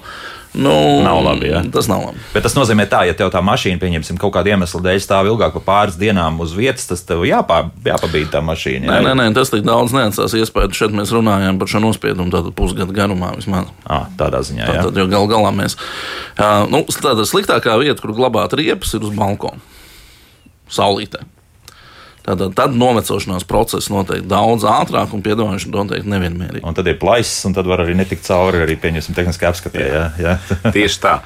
Nu, nav labi. Ja? Tas nav labi. Bet tas nozīmē, tā, ja tev tā mašīna, pieņemsim, kaut kāda iemesla dēļ stāv ilgāk par pāris dienām uz vietas, tas tev jāpā, jāpabīd tā mašīna. Jā? Nē, nē, nē, tas tik daudz neatstās iespēju. Šeit mēs runājam par šo nospiedumu tādu pusgadu garumā vismaz. À, tādā ziņā. Tā, tad jau gal galā mēs. Uh, nu, tāda sliktākā vieta, kur glabāt riepas, ir uz balkona. Saulītē. Tātad tad novecošanās process notiek daudz ātrāk un piedāvājums notiek nevienmērīgi. Un tad ir plaisas, un tad var arī netikt cauri arī pieņemsim tehniskā apskatē. Jā. Jā. Tieši tā.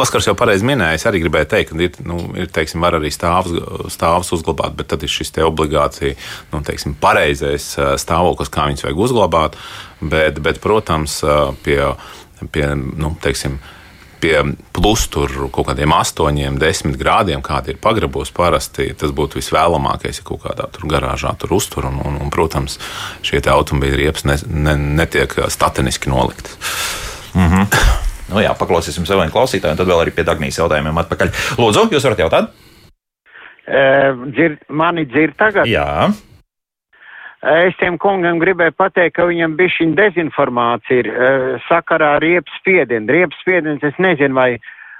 Oskars jau pareizi minēja, es arī gribēju teikt, ka ir, nu, ir teiksim, var arī stāvs, stāvs uzglabāt, bet tad ir šis te obligāti nu, teiksim, pareizais stāvoklis, kā viņus vajag uzglabāt. Bet, bet protams, pie, pie nu, teiksim, pie plus tur kaut kādiem 8, 10 grādiem, kādi ir pagrabos parasti, tas būtu visvēlamākais, ja kaut kādā tur garāžā tur uztur. Un, un, un, protams, šie automobīļi riepas ne, ne, netiek stateniski nolikti. Mm -hmm. nu, jā, paklausīsim sev vienu klausītāju, un tad vēl arī pie Dagnijas jautājumiem atpakaļ. Lūdzu, jūs varat jautāt? Uh, dzird, mani dzird tagad? Jā. Es tiem kungam gribēju pateikt, ka viņam bija šī dezinformācija ir uh, sakarā ar riepas spiedienu. Riepas spiediens, es nezinu, vai,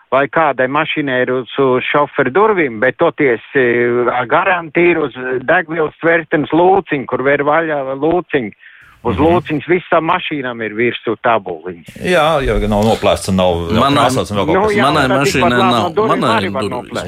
vai kādai mašīnai ir uz, uz šoferu durvīm, bet toties uh, garantī ir uz degvielas tvērtens lūciņu, kur vēr vaļā lūciņu. Uz mm lūciņas visām mašīnām ir virsū tabuliņas. Jā, jau nav noplēsts un nav Manā- krāsots un vēl kaut Nu, kas. jā, Manai mašīnai nav. Manai arī ir durvis.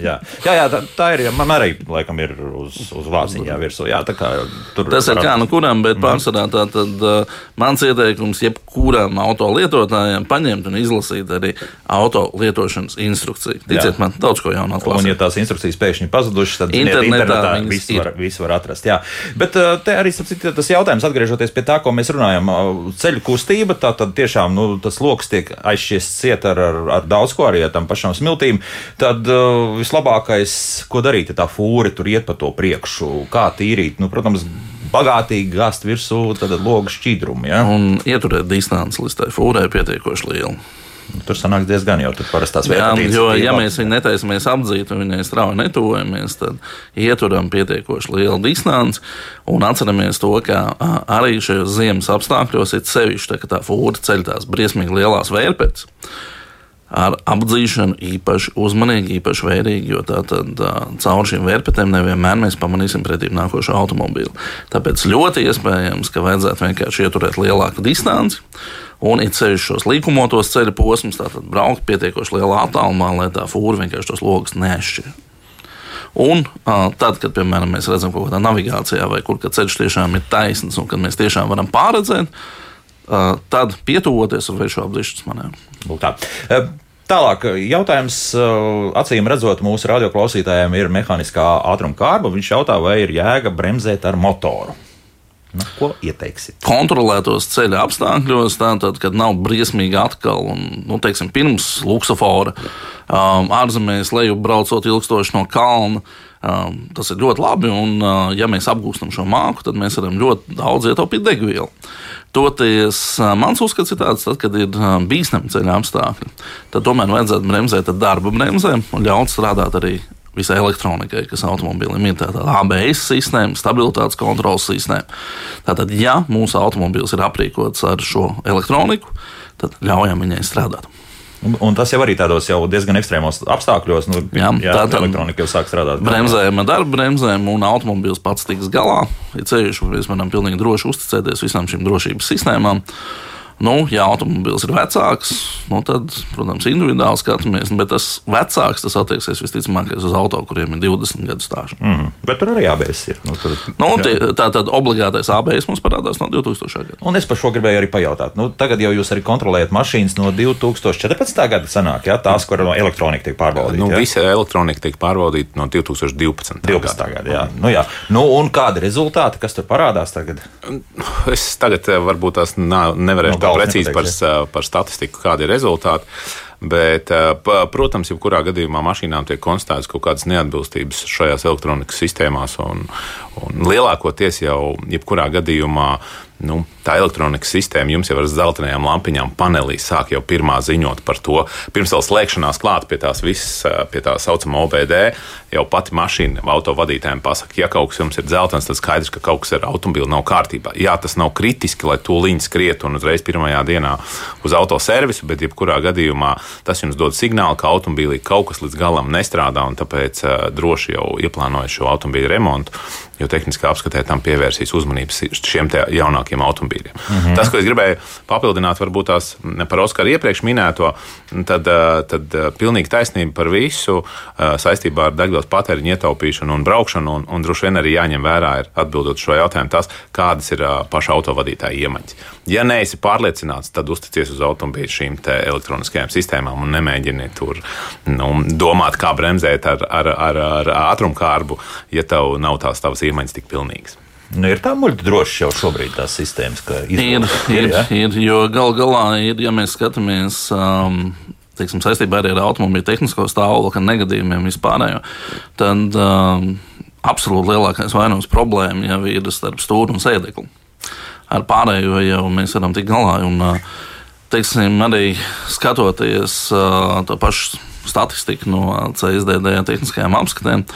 Jā. Jā, jā, tā, tā ir. Man arī laikam ir uz, uz vāciņā virsū. Jā, tā kā tur Tas ir kā nu kuram, bet pārsvarā tā tad uh, mans ieteikums jebkuram auto lietotājam paņemt un izlasīt arī auto lietošanas instrukciju. Ticiet Jā. man, daudz ko jaunu Un, atklāt. ja tās instrukcijas pēkšņi pazudušas, tad ziniet, Internetā internetā viņas visu var, visu var atrast. Jā. Bet uh, te arī starp citu, tas jautājums, atgriežoties pie tā, ko mēs runājam, uh, ceļu kustība, tā tad tiešām nu, tas lokus tiek aizšiests ciet ar, ar, ar daudz ko arī ar tam pašām smiltīm. Tad uh, vislabākais, ko darīt, ja tā fūri tur iet pa to priekšu, kā tīrīt. Nu, protams, bagātīgi gāzt virsū logu šķīdrumu. Ja? Un ieturēt distanci līdz tai fūrai pietiekoši liela. Tur sanāks diezgan jau parastās vērtības. jo, ja mēs viņu netaisamies apdzīt un viņai strauji netuvojamies, tad ieturam pietiekoši lielu distanci un atceramies to, ka arī šajos ziemas apstākļos ir sevišķi, tā, ka tā fūra ceļ tās briesmīgi lielās vērpētas. Ar apdzīšanu īpaši uzmanīgi, īpaši vērīgi, jo tā tad ā, caur šīm vērpētēm nevienmēr mēs pamanīsim pretī nākošo automobīlu. Tāpēc ļoti iespējams, ka vajadzētu vienkārši ieturēt lielāku distanci un it sevišķi šos līkumotos ceļu posmus, tātad braukt pietiekoši lielā attālumā, lai tā fūra vienkārši tos logus neaizšķir. Un uh, tad, kad piemēram, mēs redzam kaut kādā navigācijā, vai kur ceļš tiešām ir taisns un kad mēs tiešām varam pārredzēt, tad pietuvoties šo apzīšanas manevru. Lūk tā. Tālāk, jautājums, acīm redzot, mūsu radioklausītājiem ir mehāniskā ātruma kārba. Viņš jautā, vai ir jēga bremzēt ar motoru. Nu, ko ieteiksit? kontrolētos ceļa apstākļos, tātad, kad nav briesmīgi atkal, un, nu, teiksim, pirms luksofora, um, ārzemēs leju braucot ilgstoši no kalna. Um, tas ir ļoti labi, un, uh, ja mēs apgūstam šo māku, tad mēs varam ļoti daudz ietaupīt degvielu. Toties mans uzskats ir tāds, tad, kad ir bīstami ceļa apstākļi, tad tomēr vajadzētu bremzēt ar darba bremzēm un ļaut strādāt arī visai elektronikai, kas automobilim ir tāda ABS sistēma, stabilitātes kontrolas sistēma. Tātad, ja mūsu automobils ir aprīkots ar šo elektroniku, tad ļaujam viņai strādāt. Un, un tas jau arī tādos jau diezgan ekstrēmos apstākļos, nu, Jā, jā tā tad- elektronika jau sāk strādāt. Bremzējam ar darba bremzēm, un automobils pats tiks galā. Ir ceļš, mēs varam pilnīgi droši uzticēties visām šīm drošības sistēmām. Nu, ja automobilis ir vecāks, nu, tad, protams, individuāli skatāmies, bet tas vecāks tas attieksies visticamāk uz auto, kuriem ir 20 gadu stāsts. Mm, bet tur arī ABS ir. Nu, tur, Nu, tie, tā tad obligātais ABS mums parādās no 2000. gada. Un es par šo gribēju arī pajautāt. Nu, tagad jau jūs arī kontrolējat mašīnas no 2014. gada, sanāk, ja? tās, kur no elektronika tiek pārbaudīta. Nu, ja? visa elektronika tiek pārbaudīta no 2012. 12. gada. Jā. Nu, jā. Nu, un kādi rezultāti, kas tur parādās tagad? Es tagad eh, varbūt tās nevarēšu No galvas precīzi par, par statistiku, kādi ir rezultāti. Bet, eh, protams, jebkurā gadījumā mašīnām tiek konstatētas kaut kādas neatbilstības šajās elektronikas sistēmās. Un, un lielākoties jau jebkurā gadījumā nu, tā elektronikas sistēma jums jau ar zeltainajām lampiņām panelī sāk jau pirmā ziņot par to. Pirms vēl slēgšanās klāt pie tās visas, eh, pie tā saucamā OBD, jau pati mašīna autovadītājiem pasaka, ja kaut kas jums ir dzeltens, tad skaidrs, ka kaut kas ar automobili nav kārtībā. Jā, tas nav kritiski, lai to līniju skrietu un uzreiz pirmajā dienā uz autoservisu, bet jebkurā gadījumā tas jums dod signālu, ka automobīlī kaut kas līdz galam nestrādā, un tāpēc uh, droši jau ieplānojot šo automobīļu remontu, jo tehniskā apskatē tam pievērsīs uzmanības šiem jaunākiem automobīļiem. -hmm. Tas, ko es gribēju papildināt, varbūt tās par Oskaru iepriekš minēto, tad, uh, tad uh, pilnīgi taisnība par visu saistībā ar degvielas patēriņu ietaupīšanu un braukšanu, un, un droši vien arī jāņem vērā, ir atbildot šo jautājumu, tas, kādas ir paša autovadītāja iemaņas. Ja neesi pārliecināts, tad uzticies uz automobīļa šīm te elektroniskajām sistēmām un nemēģini tur nu, domāt, kā bremzēt ar, ar, ar, ar ātrumkārbu, ja tev nav tās tavas iemaņas tik pilnīgas. Nu, ir tā muļķa droši jau šobrīd tās sistēmas, ka Ir, ir, ja? ir, jo gal galā ir, ja mēs skatāmies. Um, Teiksim, saistībā arī ar automobīļa tehnisko stāvokli, negadījumiem vispārējo, tad um, absolūti lielākais vainības problēma jau ir starp stūri un sēdekli. Ar pārējo jau mēs varam tikt galā. Un, uh, teiksim, arī skatoties uh, to pašu statistiku no CSDD tehniskajām apskatēm,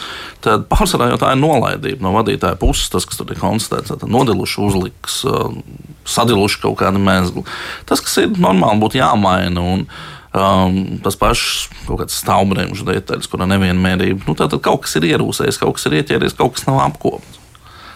tad pārsvarā jau tā ir nolaidība no vadītāja puses. Tas, kas tur ir konstatēts, ir nodiluši uzliks, uh, sadiluši kaut kādu mēslu. Tas, kas ir normāli, būtu jāmaina. Un, Um, tas pats kaut kāds stāvbremžu detaļas, kurā nevienmērība. Nu, tad kaut kas ir ierūsējis, kaut kas ir ieķēries, kaut kas nav apkopts.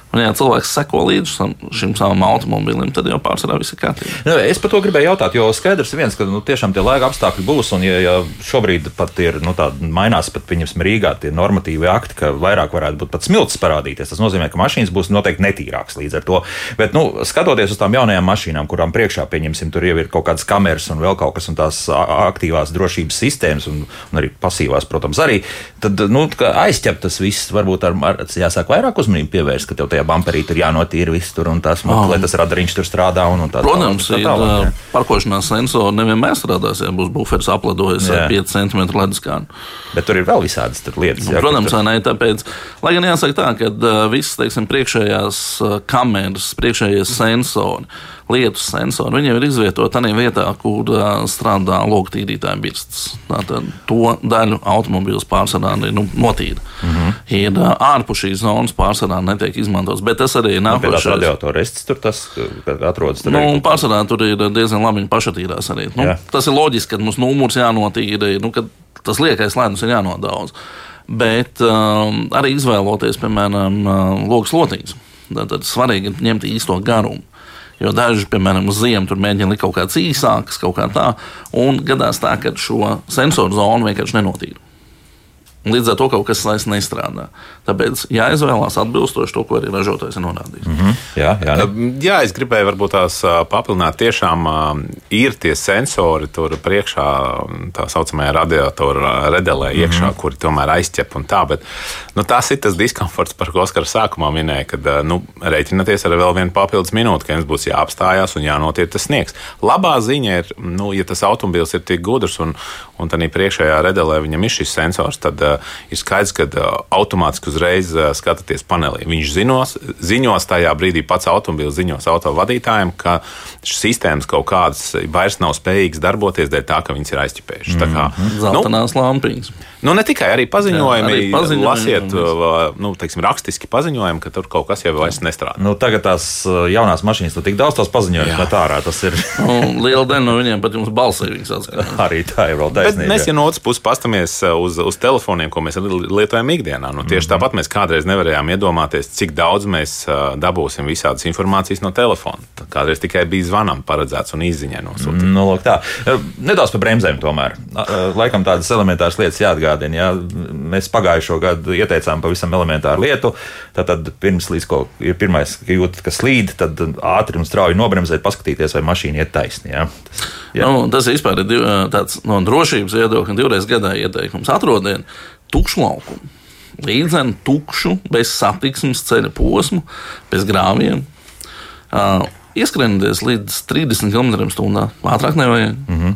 Un, ja cilvēks seko līdzi šim, šim savam automobilim, tad jau pārsvarā viss ir kārtībā. Nu, es par to gribēju jautāt, jo skaidrs viens, ka nu, tiešām tie laika apstākļi būs. Un, ja, ja šobrīd pat ir nu, tāda mainās, pat pieņemsim Rīgā tie normatīvi akti, ka vairāk varētu būt pat smilts parādīties, tas nozīmē, ka mašīnas būs noteikti netīrākas līdz ar to. Bet, nu, skatoties uz tām jaunajām mašīnām, kurām priekšā, pieņemsim, tur jau ir kaut kādas kameras un vēl kaut kas, un tās aktīvās drošības sistēmas, un, un arī pasīvās, protams, arī, tad nu, aizķept tas viss varbūt ar, ar jāsāk vairāk uzmanību pievērst, ka tev tajā bumperī tur jānotīra viss tur un tas, oh. lai tas radariņš tur strādā. Un, un tā, Protams, tā, tā, tā, ir parkošanās sensori nevienmēr strādās, ja būs buferis apledojis jā. ar 5 cm leduskānu. Bet tur ir vēl visādas lietas. Nu, jā, protams, tur... ne, tāpēc, lai gan jāsaka tā, ka viss, teiksim, priekšējās kameras, priekšējie sensori lietus sensori. Viņiem ir izvietoti tādā vietā, kur uh, strādā logu tīrītāja birstas. Tātad to daļu automobīļus pārsvarā ir nu, notīra. Mm -hmm. Ir uh, ārpus šīs zonas pārsvarā netiek izmantots. Bet tas arī nākošais. Nu, radiatoru rests tur tas atrodas. Tur nu, arī... Pārsvarā tur ir diezgan labi viņi pašatīrās arī. Nu, Jā. tas ir loģiski, ka mums numurs jānotīra, nu, ka tas liekais lēnums ir jānodaudz. Bet um, arī izvēloties, piemēram, logs lotiņas. Tad svarīgi ir ņemt īsto garumu. Jo daži, piemēram, uz ziemu tur mēģina likt kaut kādas īsākas, kaut kā tā, un gadās tā, ka šo sensoru zonu vienkārši nenotīra. Līdz ar to kaut kas vairs nestrādā. Tāpēc jāizvēlās atbilstoši to, ko arī ražotājs ir norādījis. Mm -hmm. jā, jā, ne? jā, es gribēju varbūt tās papildināt. Tiešām ir tie sensori tur priekšā, tā saucamajā radiatora redelē iekšā, mm -hmm. kuri tomēr aizķep un tā. Bet nu, tas ir tas diskomforts, par ko Oskars sākumā minēja, kad nu, rēķināties ar vēl vienu papildus minūti, ka jums būs jāapstājās un jānotiek tas sniegs. Labā ziņa ir, nu, ja tas automobils ir tik gudrs un, un tādā priekšējā redelē viņam ir šis sensors, tad ir skaidrs, ka uh, automātiski uzreiz uh, skatāties panelī. Viņš ziņos, ziņos tajā brīdī pats automobilis ziņos autovadītājiem, ka šīs sistēmas kaut kādas vairs nav spējīgas darboties dēļ tā, ka viņas ir aizķipējušas. Mm -hmm. Zeltainās nu, lampiņas. Nu, ne tikai arī paziņojumi, Jā, arī paziņojumi lasiet, nu, teiksim, rakstiski paziņojumi, ka tur kaut kas jau vairs nestrādā. Nu, tagad tās jaunās mašīnas, tu tik daudz tās paziņojumus met ārā. Tas ir. nu, liela daļa no viņiem pat jums balsī. arī tā ir vēl. Bet mēs, ja no otras puses pastamies uz, uz telefoniem, ko mēs lietojam ikdienā, nu, tieši mm -hmm. tāpat mēs kādreiz nevarējām iedomāties, cik daudz mēs dabūsim visādas informācijas no telefona. Kādreiz tikai bija zvanam paredzēts un izziņai nosūtīts. Nu, lūk, tā. Nedaudz par bremzēm tomēr. Laikam tādas elementāras lietas jāatgādina. Jā. Mēs pagājušo gadu ieteicām pavisam elementāru lietu. Tad pirms līdz ko ir pirmais, ka jūtat, ka slīd, tad ātri un strauji nobremzēt, paskatīties, vai mašīna iet taisni. Jā. Jā. Nu, tas vispār ir div, tāds no drošības viedokļa divreiz gadā ieteikums. Atrodiet tukšu laukumu. Līdzenu tukšu, bez satiksmes ceļa posmu, bez grāviem. Uh, Ieskrienieties līdz 30 km/h. Ātrāk nevajag. Mm -hmm.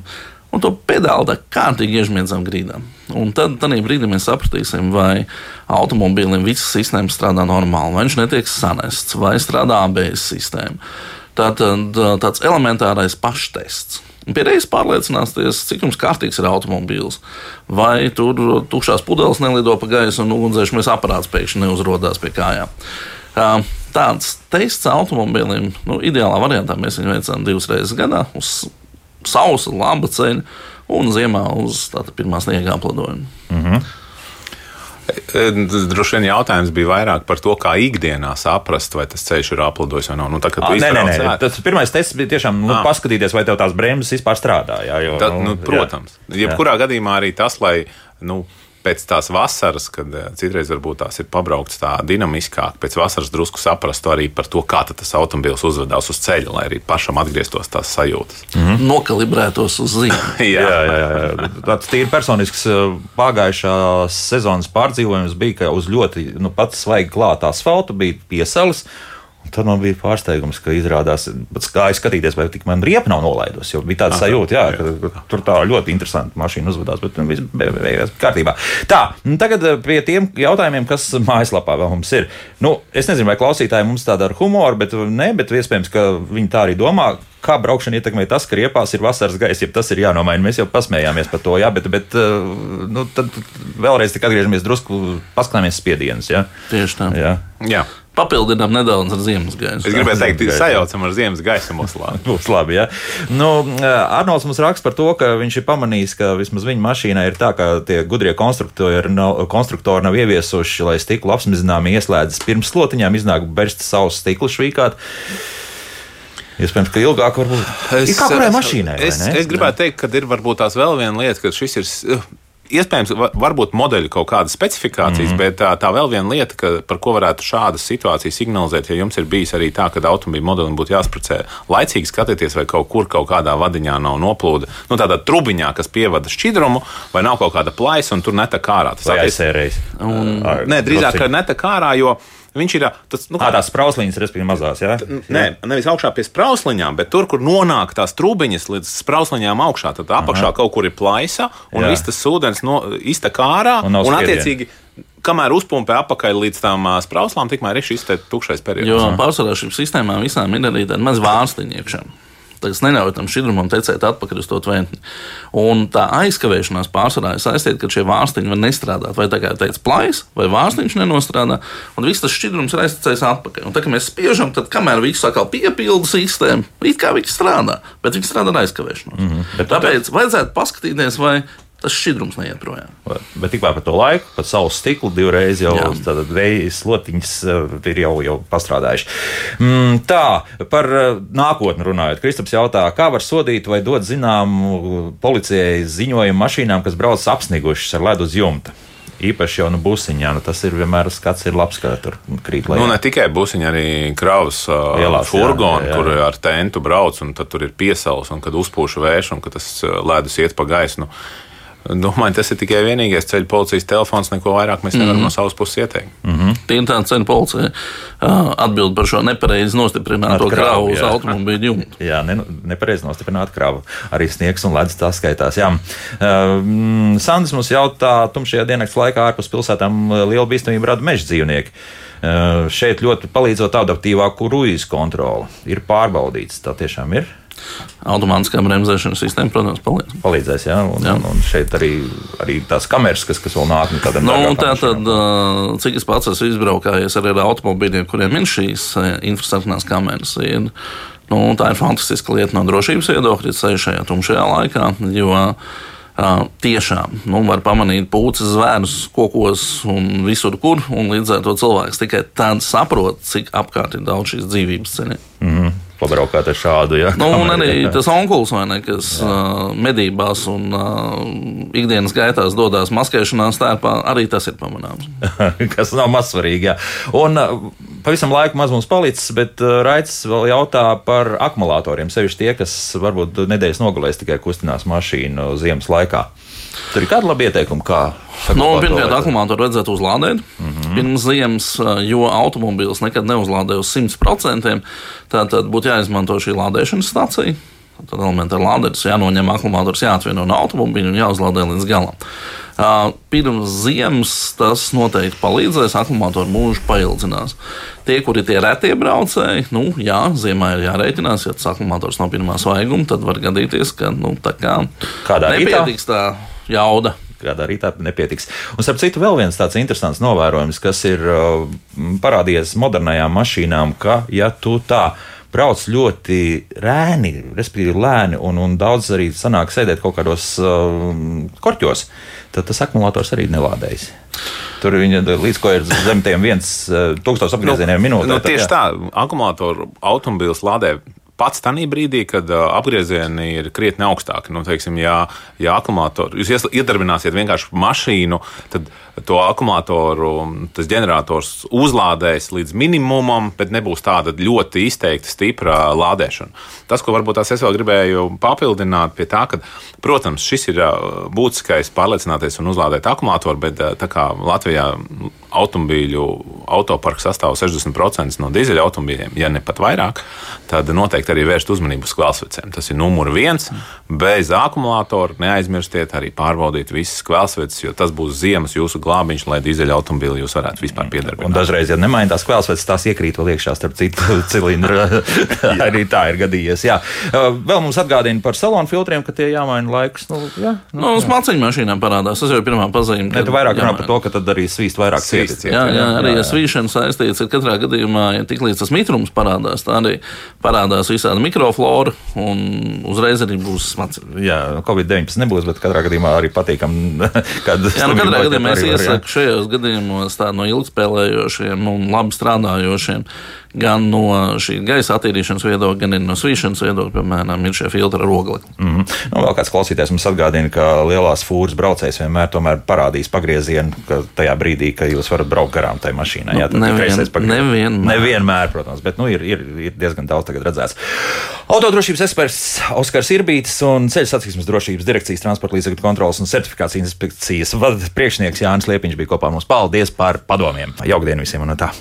Un to pedāli tā kārtīgi iežmiedzam grīdām. Un tad brīdī mēs sapratīsim, vai automobīlim visas sistēmas strādā normāli, vai viņš netiek sanests, vai strādā ABS sistēma. Tātad tāds elementārais paštests. Pie reizes pārliecināties, cik jums kārtīgs ir automobīls. Vai tur tukšās pudeles nelido pa gaisu un ugunsdzēsmes aparāts pēkšņi neuzrodās pie kājām. Tāds tests automobīlim, nu, ideālā variantā mēs viņu veicam divas reizes gadā uz sausa, laba ceļa un ziemā uz pirmā sniega aplidojuma. Mm -hmm. Droši vien jautājums bija vairāk par to, kā ikdienā saprast, vai tas ceļš ir aplidojis vai nav. Nu, tā, à, nē, nē, nē. Tas pirmais tests bija tiešām nu, paskatīties, vai tev tās bremzes vispār strādā. Jā, jo, tā, nu, protams. Jā. Jebkurā jā. gadījumā arī tas, lai. Nu, pēc tās vasaras, kad eh, citreiz varbūt tās ir pabraukts tā dinamiskāk, pēc vasaras drusku saprastu arī par to, kā tas automobilis uzvedās uz ceļa, lai arī pašam atgrieztos tās sajūtas. Mm -hmm. Nokalibrētos uz zīmēm. jā, jā, jā, jā. Tāds tīri personisks eh, pagājušās sezonas pārdzīvojums bija, ka uz ļoti nu, pats svaigi klāta asfalta bija piesalis. Tad man bija pārsteigums, ka izrādās, pats gāja skatīties, vai tik man riepa nav nolaidusi. Jo bija tāds sajūta, jā, ka, ka tur tā ļoti interesanti mašīna uzvedās, bet nu, viss be- be- beigās kārtībā. Tā, nu, tagad eh, pie tiem jautājumiem, kas mājaslapā vēl mums ir. Nu, es nezinu, vai klausītāji mums tāda ar humoru, bet ne, bet iespējams, ka viņi tā arī domā. Kā braukšana ietekmē tas, ka riepās ir vasaras gaisa, ja tas ir jānomaina. Mēs jau pasmējāmies par to, jā, bet, bet eh, nu, tad vēlreiz tik atgriežamies drusku, paskatāmies spiedienus. Jā. Tieši tā. Jā. Jā. Papildinām nedaudz ar ziemas gaisu. Es gribēju teikt, Gaisa. sajaucam ar ziemas gaisu mūsu lāpu. Būs labi. Ja? Nu, Arnolds mums raksta par to, ka viņš ir pamanījis, ka vismaz viņa mašīnā ir tā, ka tie gudrie konstruktori nav, konstruktori nav ieviesuši, lai stikla apsmizinājumi ieslēdzas pirms slotiņām, iznāk bersta savus stiklu švīkāt. Iespējams, ka ilgāk varbūt. Ir kā kurai mašīnai? vai Es, ne? es gribētu teikt, ka ir varbūt tās vēl viena lieta, ka šis ir. Iespējams, va- varbūt modeļu kaut kādas specifikācijas, mm -hmm. bet tā, tā vēl viena lieta, ka, par ko varētu šādas situācijas signalizēt, ja jums ir bijis arī tā, ka automobīļa modelim būtu jāspracē laicīgi skatieties, vai kaut kur kaut kādā vadiņā nav noplūda, nu tādā trubiņā, kas pievada šķidrumu, vai nav kaut kāda plaisa un tur netek ārā. Tas aizsērējis? Ar- Nē, drīzāk, netek ārā, jo viņš ir tas. Nu, Ā, tās sprausliņas, respektīvi, mazās. Jā, Nē, nevis augšā pie sprausliņām, bet tur, kur nonāk tās trūciņas līdz sprausliņām augšā. Tad apakšā Aha. kaut kur ir plaisa, un viss tas ūdens no, iztek ārā. Un Un, attiecīgi, kamēr uzpumpē apakaļ līdz tām ā, sprauslām, tikmēr ir šis tukšais periods. Jo pārsvarā šīm sistēmām visām ir arī tāda maza vārstiņa iekšā. Tas neļauj tam šķidrumam tecēt atpakaļ uz to tventi. Un tā aizkavēšanās pārsvarā ir saistīta, ka šie vārstiņi var nestrādāt. Vai tā kā teica plājas, vai vārstiņš nenostrādā, un viss tas šķidrums ir aiztecējis atpakaļ. Un tā kā mēs spiežam, tad kamēr viss atkal piepilda sistēmu, it kā viņš strādā, bet viņš strādā ar aizkavēšanos. Mm -hmm. Tāpēc vajadzētu paskatīties, vai tas šķidrums neiet projām. Bet tikmēr par to laiku, pat savu stiklu divreiz jau Jā. tādas vējas slotiņas eh, ir jau, jau pastrādājuši. Mm, tā, par eh, nākotni runājot, Kristaps jautā, kā var sodīt vai dot zināmu policijai ziņojumu mašīnām, kas brauc apsnigušas ar ledu uz jumta. Īpaši jau no busiņā, nu tas ir vienmēr skats, ir labs, ka tur krīt lejā. Nu, ne tikai busiņi, arī kravas Ielās, jā, furgoni, jā, jā. kur ar tentu brauc, un tad tur ir piesaules, un kad uzpūš vējš, un kad tas ledus iet pa gaisu. Nu, Domāju, tas ir tikai vienīgais ceļu policijas telefons. Neko vairāk mēs nevaram mm -hmm. no savas puses ieteikt. Mm. Tie ir tādi ceļu policija atbild par šo nepareizi nostiprināto kravu, kravu uz automobīļa jumta. Jā, ne, nepareizi nostiprināta krava. Arī sniegs un ledus tā skaitās. Jā. Uh, Sandrs mums jautā, tumšajā diennakts laikā ārpus pilsētām liela bīstamība rada meža dzīvnieki. Uh, šeit ļoti palīdzot adaptīvāku ruīzu kontroli. Ir pārbaudīts, tā tiešām ir. Automātiskā bremzēšanas sistēma, protams, palīdz. Palīdzēs, jā, un, Jā. un, un šeit arī, arī tās kameras, kas, kas vēl nāk no tādām Nu, tā tad, cik es pats esmu izbraukājies arī ar automobīļiem, kuriem ir šīs infrastruktūrās kameras, ir, nu, tā ir fantastiska lieta no drošības viedokļa, ceļš šajā tumšajā laikā. Jo, ā, Tiešām nu, var pamanīt pūces, zvērus, kokos un visur, kur. Un līdz ar to cilvēks tikai tad saprot, cik apkārt ir daudz šīs dzīvības ceļu. Mhm. Pabraukāt ar šādu, jā. Nu, un arī jā. tas onkulis, ne, kas uh, medībās un uh, ikdienas gaitās dodas maskēšanās tērpā, arī tas ir pamanāms. kas nav mazsvarīgi. Jā. Un uh, pavisam laiku maz mums palicis, bet uh, Raits vēl jautā par akumulatoriem. Sevišķi tie, kas varbūt nedēļas nogalēs tikai kustinās mašīnu ziemas laikā. Tur ir kāda laba ieteikuma, kā. Nu, pirmkārt, akumulātoru vajadzētu uzlādēt mm -hmm. pirms ziemas, uh, jo automobīls nekad neuzlādē uz 100%. Tātad būtu jāizmanto šī lādēšanas stacija. Tad elementāri lāderis jānoņem akumulātors, jāatvieno no automobīļa un jāuzlādē līdz galam. Uh, Pirms ziemas tas noteikti palīdzēs, akumulātoru mūžu paildzinās. Tie, kuri tie retie braucēji, nu, jā, ziemā ir jārēķinās, ja tas akumulators nav pirmā svaiguma, tad var gadīties, ka nu, tā kā Kādā rītā? nepietiks tā jauda. kādā rītā nepietiks. Un, starp citu, vēl viens tāds interesants novērojums, kas ir uh, parādījies modernajām mašīnām, ka, ja tu tā brauc ļoti rēni, respektīvi lēni, un, un daudz arī sanāk sēdēt kaut kādos uh, korķos, tad tas akumulators arī nelādējas. Tur viņa līdz ko ir zem tiem viens uh, tūkstoš apgriezieniem minūtē. Nu, tad tieši jā. tā, akumulātoru automobīls lādē pats tajā brīdī, kad apgriezieni ir krietni augstāki. Nu, teiksim, ja, ja akumulātori, jūs iedarbināsiet vienkārši mašīnu, tad to akumulātoru tas ģenerators uzlādēs līdz minimumam, bet nebūs tāda ļoti izteikti stipra lādēšana. Tas, ko varbūt es vēl gribēju papildināt pie tā, ka, protams, šis ir uh, būtiskais pārliecināties un uzlādēt akumulātoru, bet uh, tā kā Latvijā automobīļu autoparks sastāv 60% no dīzeļa automobīļiem, ja ne pat vairāk, tad noteikti arī vērst uzmanību uz kvēlsvecēm. Tas ir numur viens. Bez akumulātora neaizmirstiet arī pārbaudīt visas kvēlsveces, jo tas būs ziemas jūsu glābiņš, lai dīzeļa automobīli jūs varētu vispār Un piedarbināt. dažreiz, ja nemaina tās kvēlsveces, tās iekrīt vēl iekšā starp citu cilindru. arī tā ir gadījies. Jā. Uh, Vēl mums atgādina par salonu filtriem, ka tie jāmaina laikus. Nu, jā, Nu, uz maciņu mašīnām parādās. Tas jau ir pirmā pazīme. Ne, tu vairāk runā par to, ka tad arī svīst vairāk Svīst. Jā, jā, arī ar svīšanu saistīts. Ir katrā gadījumā, ja tiklīdz tas mitrums parādās, tā arī parādās visādi mikroflora un uzreiz arī būs smaciņa. Jā, Covid-19 nebūs, bet katrā gadījumā arī patīkam, kad Jā, nu, katrā gadījumā jā. Iesaku šajos gadījumos tādu no ilgspēlējošiem un labi strādājošiem, gan no šī gaisa attīrīšanas viedokļa, gan no svīšanas viedokļa, piemēram, ir šie filtri ar oglekli. Mm -hmm. nu, vēl kāds klausītājs mums atgādina, ka lielās fūras braucējs vienmēr tomēr parādīs pagriezienu, ka tajā brīdī, kad jūs varat braukt garām tai mašīnai. Jā, tad nevien- nevienmēr. nevienmēr, protams, bet nu, ir, ir, ir diezgan daudz redzēts. Autodrošības eksperts Oskars Irbītis un ceļu satiksmes drošības direkcijas transporta līdzekļu kontrolas un certifikācijas inspekcijas priekšnieks Jānis Liepiņš bija kopā mums. Paldies par padomiem! Jaukdien visiem un tā!